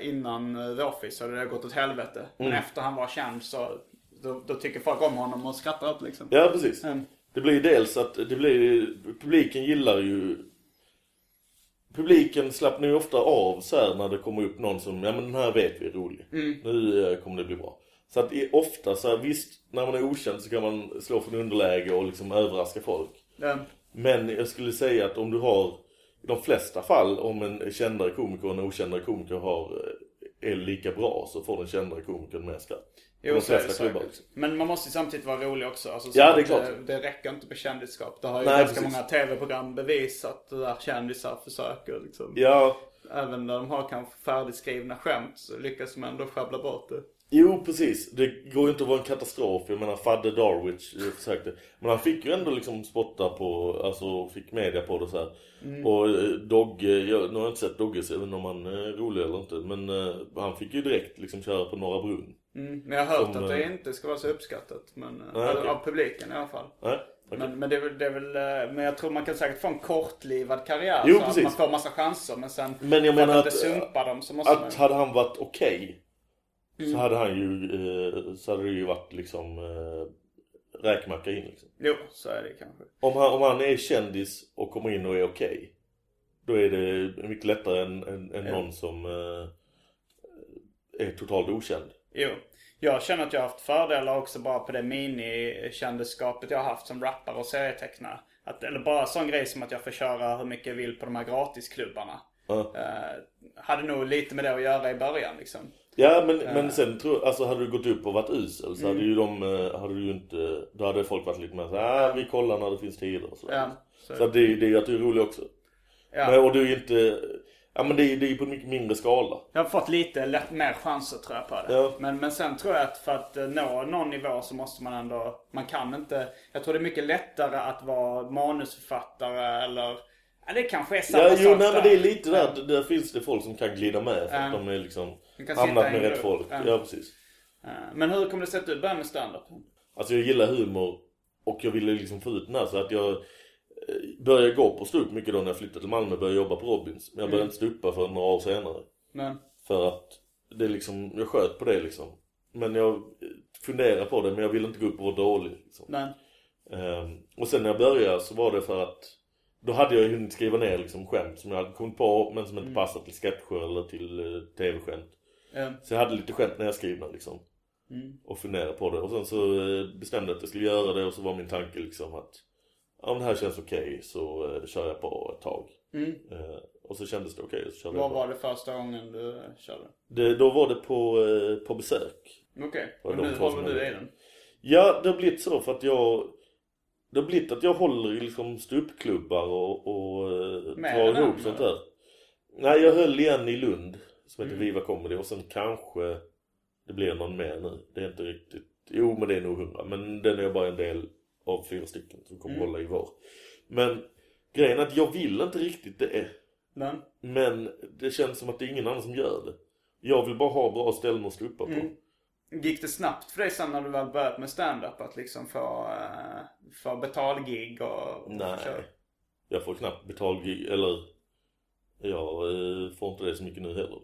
innan The Office och det har gått åt helvete. Men Mm. efter han var känd så då, då tycker folk om honom och skrattar upp liksom. Ja precis. Mm. Det blir dels att det blir, publiken gillar ju Publiken slappnar ju ofta av så här när det kommer upp någon som, ja men den här vet vi är rolig. Mm. Nu eh, kommer det bli bra. Så att ofta så här, visst när man är okänd så kan man slå från underläge och liksom överraska folk. Ja. Men jag skulle säga att om du har, i de flesta fall, om en kändare komiker och en okändare komiker har, eh, är lika bra så får den kändare komikern mer skratt. Jo, de så är det flesta klubbar. Men man måste ju samtidigt vara rolig också. Alltså, så Ja, att det är klart. Det, det räcker inte med kändisskap. Det har ju Nej, ganska precis. många tv-program bevisat där kändisar försöker liksom. Ja, Även när de har kanske färdigskrivna skämt så lyckas de ändå sjabbla bort det. Jo, precis. Det går ju inte att vara en katastrof. Jag menar, Fadde Darwich eh, försökte. Men han fick ju ändå liksom spotta på, alltså fick media på det så här. Mm. Och eh, Dogge, jag, nu har jag inte sett Dogge, så jag vet inte om han är rolig eller inte. Men eh, han fick ju direkt liksom köra på Norra Brunn. Mm, men jag har hört Som, att det eh, inte ska vara så uppskattat. Men, eh, Nej, av- okej. Av publiken i alla fall. Nej, okej. Men, men, det är väl, det är väl, eh, men jag tror man kan säkert få en kortlivad karriär. Jo, så precis. att man får massa chanser. Men sen Men jag menar att att- sumpa dem så måste Att man hade han varit okej Mm. så hade han ju, eh, så hade det ju varit liksom eh, räkmacka in liksom. Jo, så är det kanske. Om han, om han är kändis och kommer in och är okej. då är det mycket lättare än, än, än Ja. någon som eh, är totalt okänd. Jo. Jag känner att jag har haft fördelar också bara på det minikändisskapet jag har haft som rappare och serietecknare. Att, eller bara sån grej som att jag får köra hur mycket jag vill på de här gratisklubbarna. Ja. Eh, hade nog lite med det att göra i början liksom. Ja men, men sen tror alltså hade du gått upp och varit usel så hade Mm. ju de, eh, hade du ju inte, då hade folk varit lite mer såhär, ah, vi kollar när det finns tider och sådär. Ja, så så- det, det är ju att du är rolig också. Ja. Men, och du är inte, ja men det är det är ju på en mycket mindre skala. Jag har fått lite lätt, mer chanser tror jag på det. Ja. Men, men sen tror jag att för att eh, nå någon nivå så måste man ändå, man kan inte, jag tror det är mycket lättare att vara manusförfattare eller, ja det kanske är samma Ja, jo, sak nej, men det är lite där, att där finns det folk som kan glida med för att Ja. de är liksom hamnat med rätt grupp. folk. Ja. Ja. precis. Eh, Men hur kommer det sig att du började med stand-up? Alltså jag gillar humor och jag ville liksom få ut den här så att jag började gå på ståupp mycket då när jag flyttade till Malmö och började jobba på Robins. Men jag började Mm. inte ståuppa för några år senare. Men, För att det liksom, jag sköt på det liksom. Men jag eh, funderar på det men jag ville inte gå upp och vara dålig. Liksom. men, Ehm, och sen när jag började så var det för att då hade jag hunnit skriva ner liksom skämt som jag hade kommit på men som inte passade till sketcher eller till uh, tv-skämt. eh, Så jag hade lite skämt nedskrivna liksom. Och funderade på det. Och sen så eh, bestämde jag att jag skulle göra det och så var min tanke liksom att men det här känns okej så uh, kör jag på ett tag. Eh, och så kändes det okej så körde vad jag på. var det första gången du eh, körde? Det, då var det på, eh, på besök. Okej, Var och nu håller du i den? Ja, det har blivit så för att jag Det har blivit att jag håller i liksom ståuppklubbar och, och eh, drar ihop sånt där. Nej, jag höll igen i Lund som Mm. heter Viva Comedy och sen kanske det blir någon mer nu. Det är inte riktigt, jo men det är nog hundra. Men den är bara en del av fyra stycken som kommer Mm. hålla i var. Men grejen är att jag vill inte riktigt det. Men, Men det känns som att det är ingen annan som gör det. Jag vill bara ha bra ställen att ståuppa på. Mm. gick det snabbt för dig sen när du väl börjat med stand-up att liksom få, uh, få betalgig och, och Nej. köra? Jag får knappt betalgig, eller jag eh, får inte det så mycket nu heller.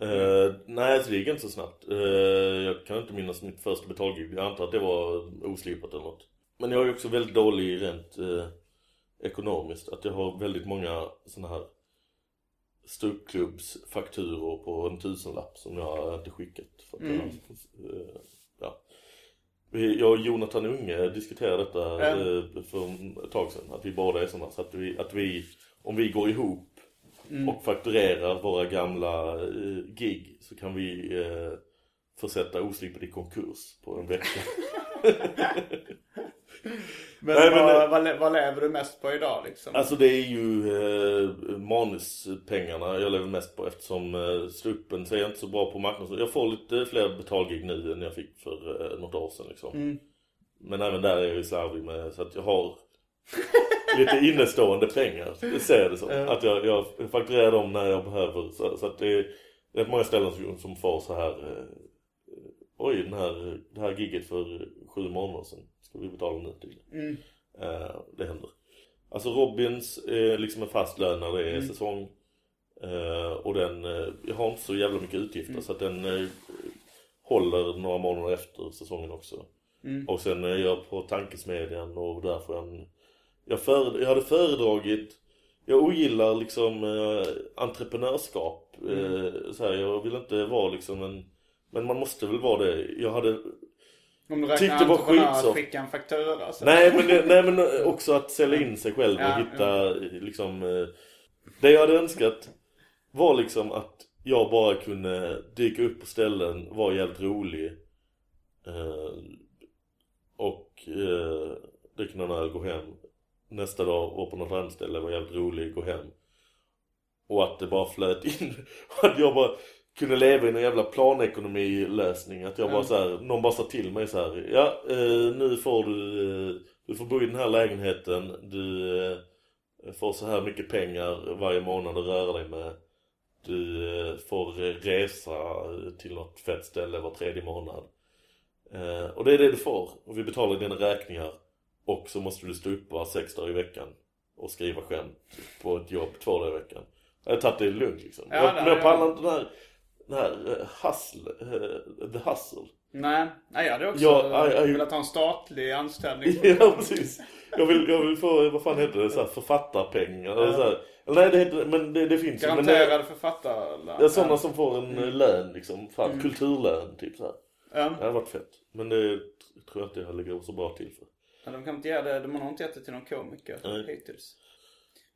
Eh, nej, så det gick inte så snabbt. Eh, jag kan inte minnas mitt första betalgig. Jag antar att det var oslipat eller något. Men jag är också väldigt dålig rent eh, ekonomiskt. Att jag har väldigt många såna här ståuppklubbsfakturor på en tusenlapp som jag inte skickat. För att jag, eh, ja. Jag och Jonathan Unge diskuterade detta eh, för ett tag sedan. Att vi båda är sådana. Så att vi, att vi, om vi går ihop och fakturerar våra gamla eh, gig så kan vi eh, försätta oslipad i konkurs på en vecka. Men, Nej, men vad, vad, vad lever du mest på idag liksom? Alltså det är ju eh, manuspengarna jag lever mest på eftersom eh, ståuppen så är jag inte så bra på marknadsföring. Jag får lite fler betalgig nu än jag fick för eh, något år sedan liksom. Men även där är jag ju slarvig med så att jag har lite innestående pengar. Det ser jag det som. Att jag, jag fakturerar dem när jag behöver. Så, så att det är rätt många ställen som, som får så här. Eh, Oj, den här, det här gigget för sju månader sedan. Ska vi betala nu till? Eh, det händer. Alltså Robins är liksom en fast lön när det är säsong. Eh, och den, eh, jag har inte så jävla mycket utgifter så att den eh, håller några månader efter säsongen också. Och sen är jag på tankesmedjan och där får jag en... Jag, föred, jag hade föredragit... Jag ogillar liksom eh, entreprenörskap. Eh, så här, jag vill inte vara liksom en... Men man måste väl vara det. Jag hade... Om du räknar det var att skitsoft. skicka en faktura så. Nej men, det, nej men också att sälja in sig själv och Ja, hitta liksom eh, Det jag hade önskat var liksom att jag bara kunde dyka upp på ställen, vara jävligt rolig eh, Och dricka någon öl, gå hem Nästa dag vara på något annat ställe, vara jävligt rolig, gå hem Och att det bara flöt in Och att jag bara kunde leva i någon jävla planekonomilösning Att jag bara så här, någon bara sa till mig så här, Ja, eh, nu får du eh, Du får bo i den här lägenheten Du eh, får så här mycket pengar varje månad att röra dig med du eh, får resa till något fett ställe var tredje månad. Eh, och det är det du får. Och vi betalar dina räkningar. Och så måste du stå upp sex dagar i veckan. Och skriva skämt på ett jobb två dagar i veckan. Jag har tagit det lugnt liksom. Ja, jag, men jag pallar inte den här, den här eh, hustle, eh, the hustle. Nej, nej jag hade också Ja, aj, aj. velat ha en statlig anställning. ja precis. Jag vill, jag vill få, vad fan heter det, så här, författarpengar eller så här. Nej det heter, men det, det finns ju. Men det, Garanterade det är sådana som får en mm. lön liksom. Fan, Mm. kulturlön typ så här. Ja. Det hade varit fett. Men det tror jag inte jag ligger så bra till för. Ja, de kan inte ge det, de har inte gett det till någon komiker Nej. hittills.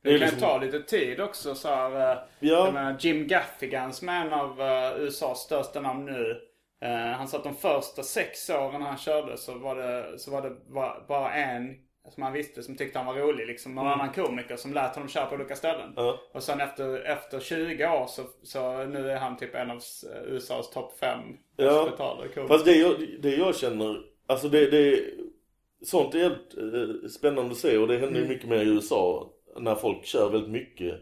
Det kan liksom- ta lite tid också så här, eh, Ja. menar, Jim Gaffigan som är en av eh, USAs största namn nu. eh, han sa att de första sex åren han körde så var det, så var det bara, bara en som han visste som tyckte han var rolig. Liksom någon annan komiker som lät honom köra på olika ställen. Mm. Ja. Och sen efter, efter 20 år så, så nu är han typ en av USAs topp 5 Ja. komiker. Fast det jag, det jag känner, alltså det, det Sånt är helt eh, spännande att se och det händer ju mycket mer i USA. När folk kör väldigt mycket.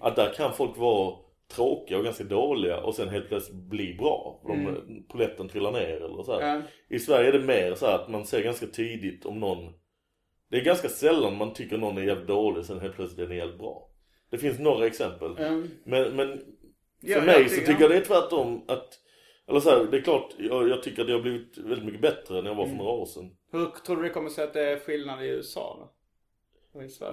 Att där kan folk vara tråkiga och ganska dåliga och sen helt plötsligt bli bra. De, Poletten trillar ner eller så. Ja. I Sverige är det mer så att man ser ganska tidigt om någon Det är ganska sällan man tycker någon är jävligt dålig sen helt plötsligt är den jävligt bra. Det finns några exempel. Mm. Men, men för Ja, mig jag så tycker- jag det är tvärtom att eller så här, det är klart, jag, jag tycker att det har blivit väldigt mycket bättre än jag var för några år sedan. Hur tror du det kommer sig att det är skillnad i USA då?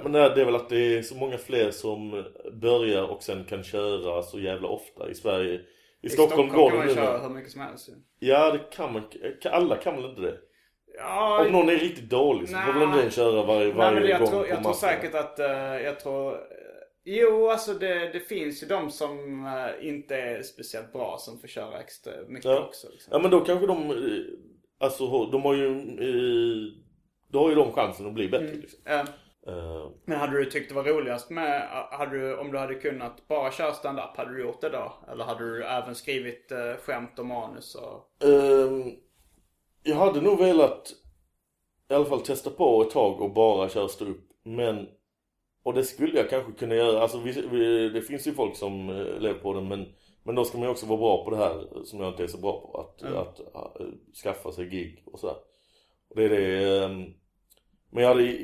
Men det är det är väl att det är så många fler som börjar och sen kan köra så jävla ofta i Sverige. I, I Stockholm, går kan man köra hur mycket som helst. Ja, det kan man. Alla kan väl inte det? Ja, Om någon är riktigt dålig så får väl inte den köra varje, Nej, varje men jag gång tror, jag tror säkert att, eh, jag tror, jo alltså det, det finns ju de som eh, inte är speciellt bra som får köra extra mycket Ja. också. Liksom. Ja men då kanske de, eh, alltså de har ju, eh, då har ju de chansen att bli bättre Mm. liksom. Eh, Men hade du tyckt det var roligast med, hade du, om du hade kunnat bara köra stand-up, hade du gjort det då? Eller hade du även skrivit eh, skämt och manus och... Ehm, jag hade nog velat i alla fall testa på ett tag och bara köra stå upp. Men, och det skulle jag kanske kunna göra. Alltså vi, vi, det finns ju folk som eh, lever på det men, men då ska man ju också vara bra på det här som jag inte är så bra på. Att, att, eh, skaffa sig gig och sådär. Och det är det. ehm, men jag hade,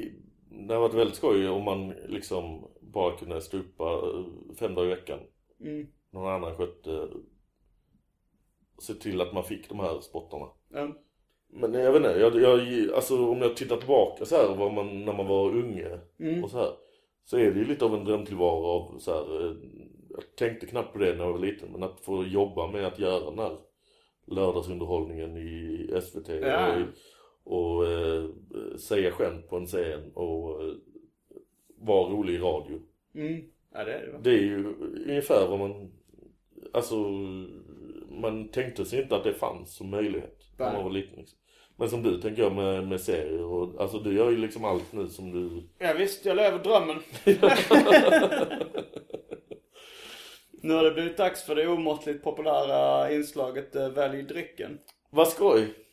det hade varit väldigt skoj om man liksom bara kunde stå upp eh, fem dagar i veckan. Mm. Någon annan skötte se till att man fick de här spottarna. Ja. Men jag vet inte, jag, jag, alltså om jag tittar tillbaka så här, man, när man var unge och så här. Så är det ju lite av en drömtillvaro av så här, eh, jag tänkte knappt på det när jag var liten, men att få jobba med att göra den här lördagsunderhållningen i SVT Ja. och, och eh, säga skämt på en scen och eh, vara rolig i radio. Mm. Ja det är det va? Det är ju ungefär vad man, alltså man tänkte sig inte att det fanns som möjlighet när man var liten liksom. Men som du tänker jag med, med serier och alltså du gör ju liksom allt nu som du Ja, visst, jag lever drömmen. nu har det blivit dags för det omåttligt populära inslaget eh, Välj drycken. Vad skoj!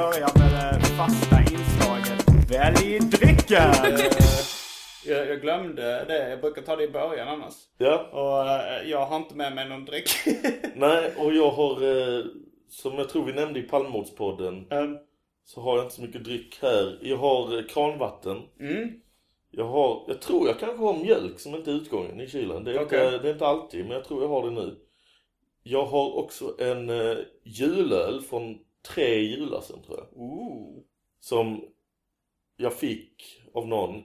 Börjar med det fasta inslaget Välj drycken! Jag, jag glömde det, jag brukar ta det i början annars. Ja, Och eh, jag har inte med mig någon dryck. nej och jag har, eh, som jag tror vi nämnde i Palmemordspodden um, så har jag inte så mycket dryck här. Jag har eh, kranvatten. mm. Jag har, jag tror jag kanske har mjölk som inte är utgången i kylen. Det är, Okej. inte, det är inte alltid, men jag tror jag har det nu. Jag har också en julöl från tre jular sedan tror jag. Ooh. Som jag fick av någon.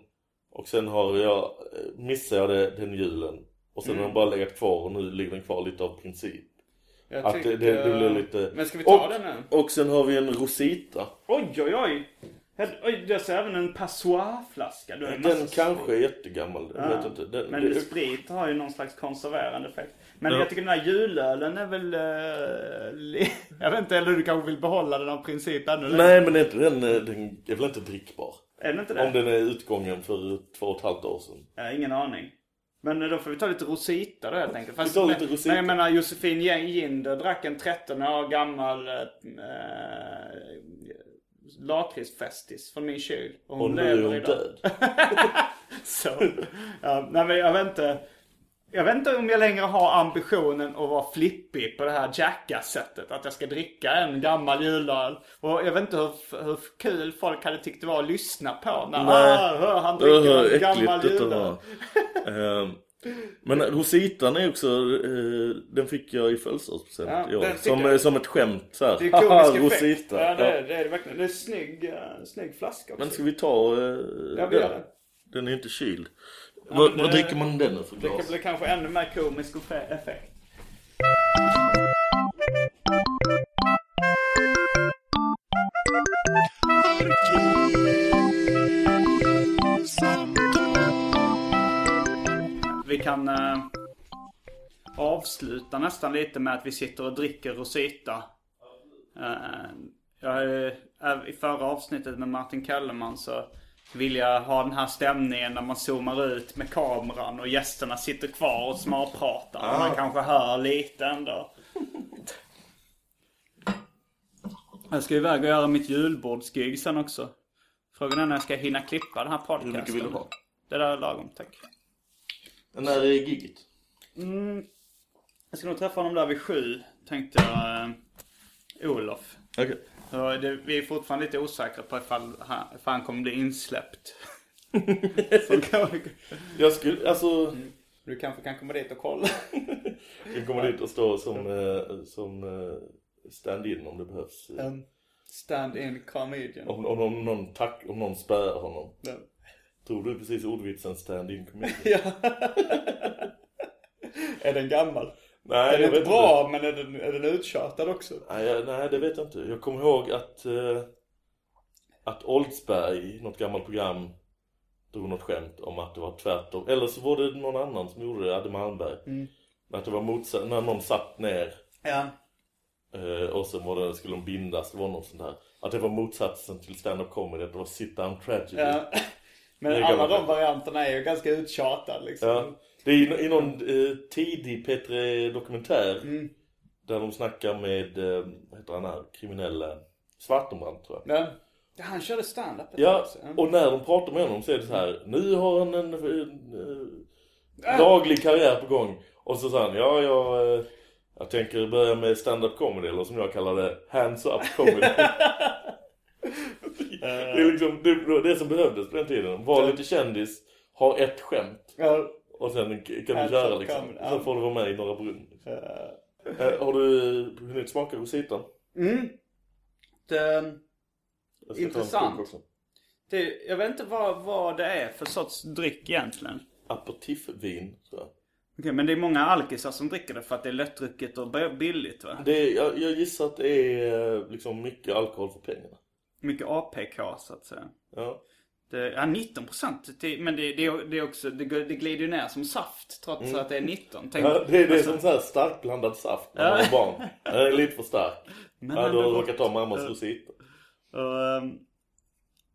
Och sen har jag, eh, missade jag det den julen. Och sen har den bara legat kvar och nu ligger den kvar lite av princip. Jag Att det, tycker... det, det blir lite... Men ska vi ta och, den nu? Och sen har vi en Rosita. Oj, oj, oj. Jag ser även en passoirflaska. Du har en Den kanske är jättegammal. Jag Ja. vet inte. Den, Men det, sprit har ju någon slags konserverande effekt. Men Ja. jag tycker den här julölen är väl... eh, li- jag vet inte, eller du kanske vill behålla den av princip ännu längre? nej men är inte den, eh, den är väl inte drickbar? Är den inte det? Om den är utgången för två och ett halvt år sedan. Jag har ingen aning. Men då får vi ta lite Rosita då helt enkelt. Fast, tar lite Rosita. men jag menar Josefin Ginder drack en 13 år gammal eh, lakritsfestis från min kyl. Och Och nu är hon idag. död. Så, ja, nej men jag vet inte. Jag vet inte om jag längre har ambitionen att vara flippig på det här Jackass-sättet. Att jag ska dricka en gammal julöl. Och jag vet inte hur, hur kul folk hade tyckt det var att lyssna på. När ah, hör, han dricker Öh, en gammal julöl. Men Rositan är också, eh, den fick jag i födelsedagspresent Ja, i år. Som, jag. eh, som ett skämt så här. Det är Haha, komisk effekt. Rosita. Ja, det, är- Ja. det är det verkligen. Det är en snygg, eh, snygg flaska också. Men ska vi ta eh, Ja, vi den? det. Den är inte kyld. vad, men vad det- dricker man den för Det glas? kan bli kanske ännu mer komisk effekt. Vi kan eh, avsluta nästan lite med att vi sitter och dricker Rosita. Eh, jag, I förra avsnittet med Martin Kellerman så vill jag ha den här stämningen när man zoomar ut med kameran och gästerna sitter kvar och småpratar. Och man kanske hör lite ändå. Jag ska iväg och göra mitt julbordsgig sen också. Frågan är när jag ska hinna klippa den här podcasten. Hur mycket vill du ha? Det där är lagom, tack. När är gigget? Jag ska nog träffa honom där vid sju, tänkte jag. Eh, Olof. Okej. Det, vi är fortfarande lite osäkra på ifall han, ifall han kommer bli insläppt. Kan Jag skulle, alltså, du kanske kan komma dit och kolla. jag kommer dit och stå som, eh, som eh, stand-in om det behövs. En stand-in comedian. Om, om, om, någon tack, om någon spärrar honom. Ja. Tror du precis ordvitsen stand-in comedian? Ja. är den gammal? Nej, Den är inte bra, men är den, är den uttjatad också? Nej, jag, nej, det vet jag inte. Jag kommer ihåg att, eh, att Oldsberg något gammalt program drog något skämt om att det var tvärtom. Eller så var det någon annan som gjorde det, Adde Malmberg. Mm. Att det var motsatt, när någon satt ner Ja. eh, och sen var det, skulle de bindas, det var något sånt där. Att det var motsatsen till stand-up comedy, att det var sit down tragedy. ja. Men alla de varianterna är ju ganska uttjatade liksom. Ja. Det är i, i någon eh, tidig P3 dokumentär Mm. där de snackar med, eh, heter han här, kriminella Svartenbrandt tror jag. Men, ja, han körde stand-up ett Ja, också. och när de pratar med honom så är det så här. Nu har han en, en, eh, laglig karriär på gång. Och så sa han, ja jag, eh, jag tänker börja med stand-up comedy eller som jag kallar det, hands up comedy. det är liksom det, det som behövdes på den tiden. Var lite kändis, ha ett skämt och sen kan du köra liksom. Sen får du vara med i Norra Brunn. Eh, har du hunnit smaka rositan? Mm. Det, Jag ska ta en Intressant. det, jag vet inte vad, vad det är för sorts dryck egentligen. Aperitifvin tror jag. Okej, men det är många alkisar som dricker det för att det är lättdrucket och billigt va? Det är, jag, jag gissar att det är liksom mycket alkohol för pengarna. Mycket APK så att säga. Ja. Det, ja, 19 procent. Men det, det, det också, det, det glider ju ner som saft trots att det är 19. Tänk, Ja, det, är- alltså, som så här starkblandad saft när man har barn. Den är lite för stark. Men ja, du har råkat ta mammas rosita. Och, ehm,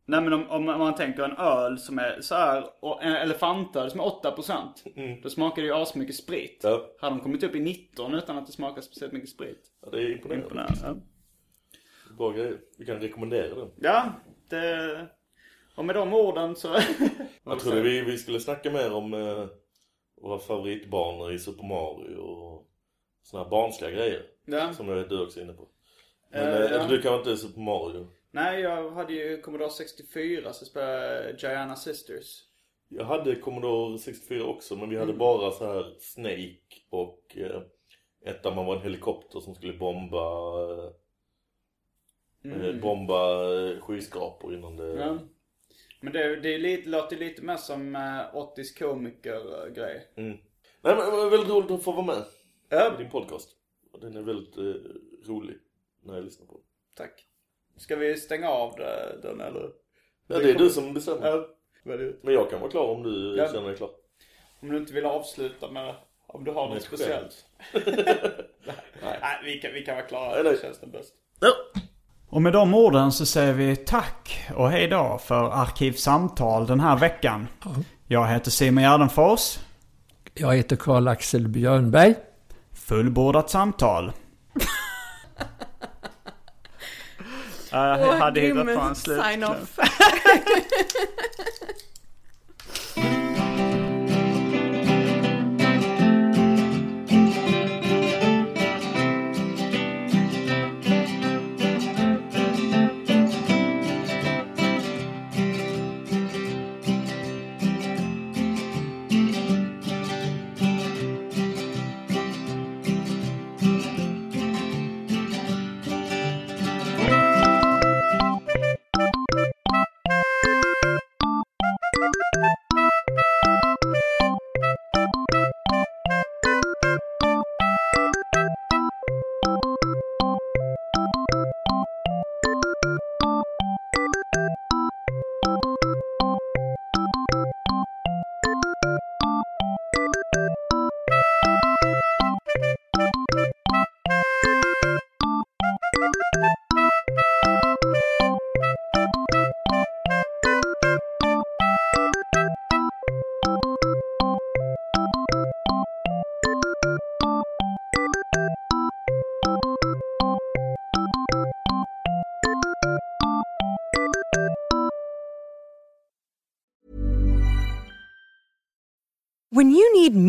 nej men om, om man tänker en öl som är så här, en elefantöl som är 8% Då smakar det ju asmycket sprit. Mm. Ja. Hade de kommit upp i 19 utan att det smakar speciellt mycket sprit? Ja, det är imponerande. Imponerande. Bra grejer. Vi kan rekommendera den. ja, det... Och med de orden så... Jag trodde vi, vi skulle snacka mer om eh, våra favoritbanor i Super Mario och såna här barnsliga grejer. Ja. Som jag vet du också är inne på. Men eh, ja. du kan inte Super Mario. Nej, jag hade ju Commodore 64 så spelade jag Giana Sisters. Jag hade Commodore 64 också men vi Mm. hade bara så här Snake och eh, ett där man var en helikopter som skulle bomba eh, eh, bomba eh, skyskrapor innan det... Mm. Ja. Men det, det är lite, låter lite mer som uh, 80s komiker-grej. Mm. Nej men det var väldigt roligt att få vara med Ja, i din podcast. Och Den är väldigt eh, rolig när jag lyssnar på den. tack. Ska vi stänga av det- den eller? Ja det är du som bestämmer. Ja. Men jag kan vara klar om du Ja. känner dig klar. Om du inte vill avsluta med om du har något speciellt. nej, vi kan, vi kan vara klara. Nej, nej. Det känns det bäst. Ja. Och med de orden så säger vi tack och hej då för Arkivsamtal den här veckan. Jag heter Simon Gärdenfors. Jag heter Karl-Axel Björnberg. Fullbordat samtal. Ja, jag hade hittat på en slutkläm.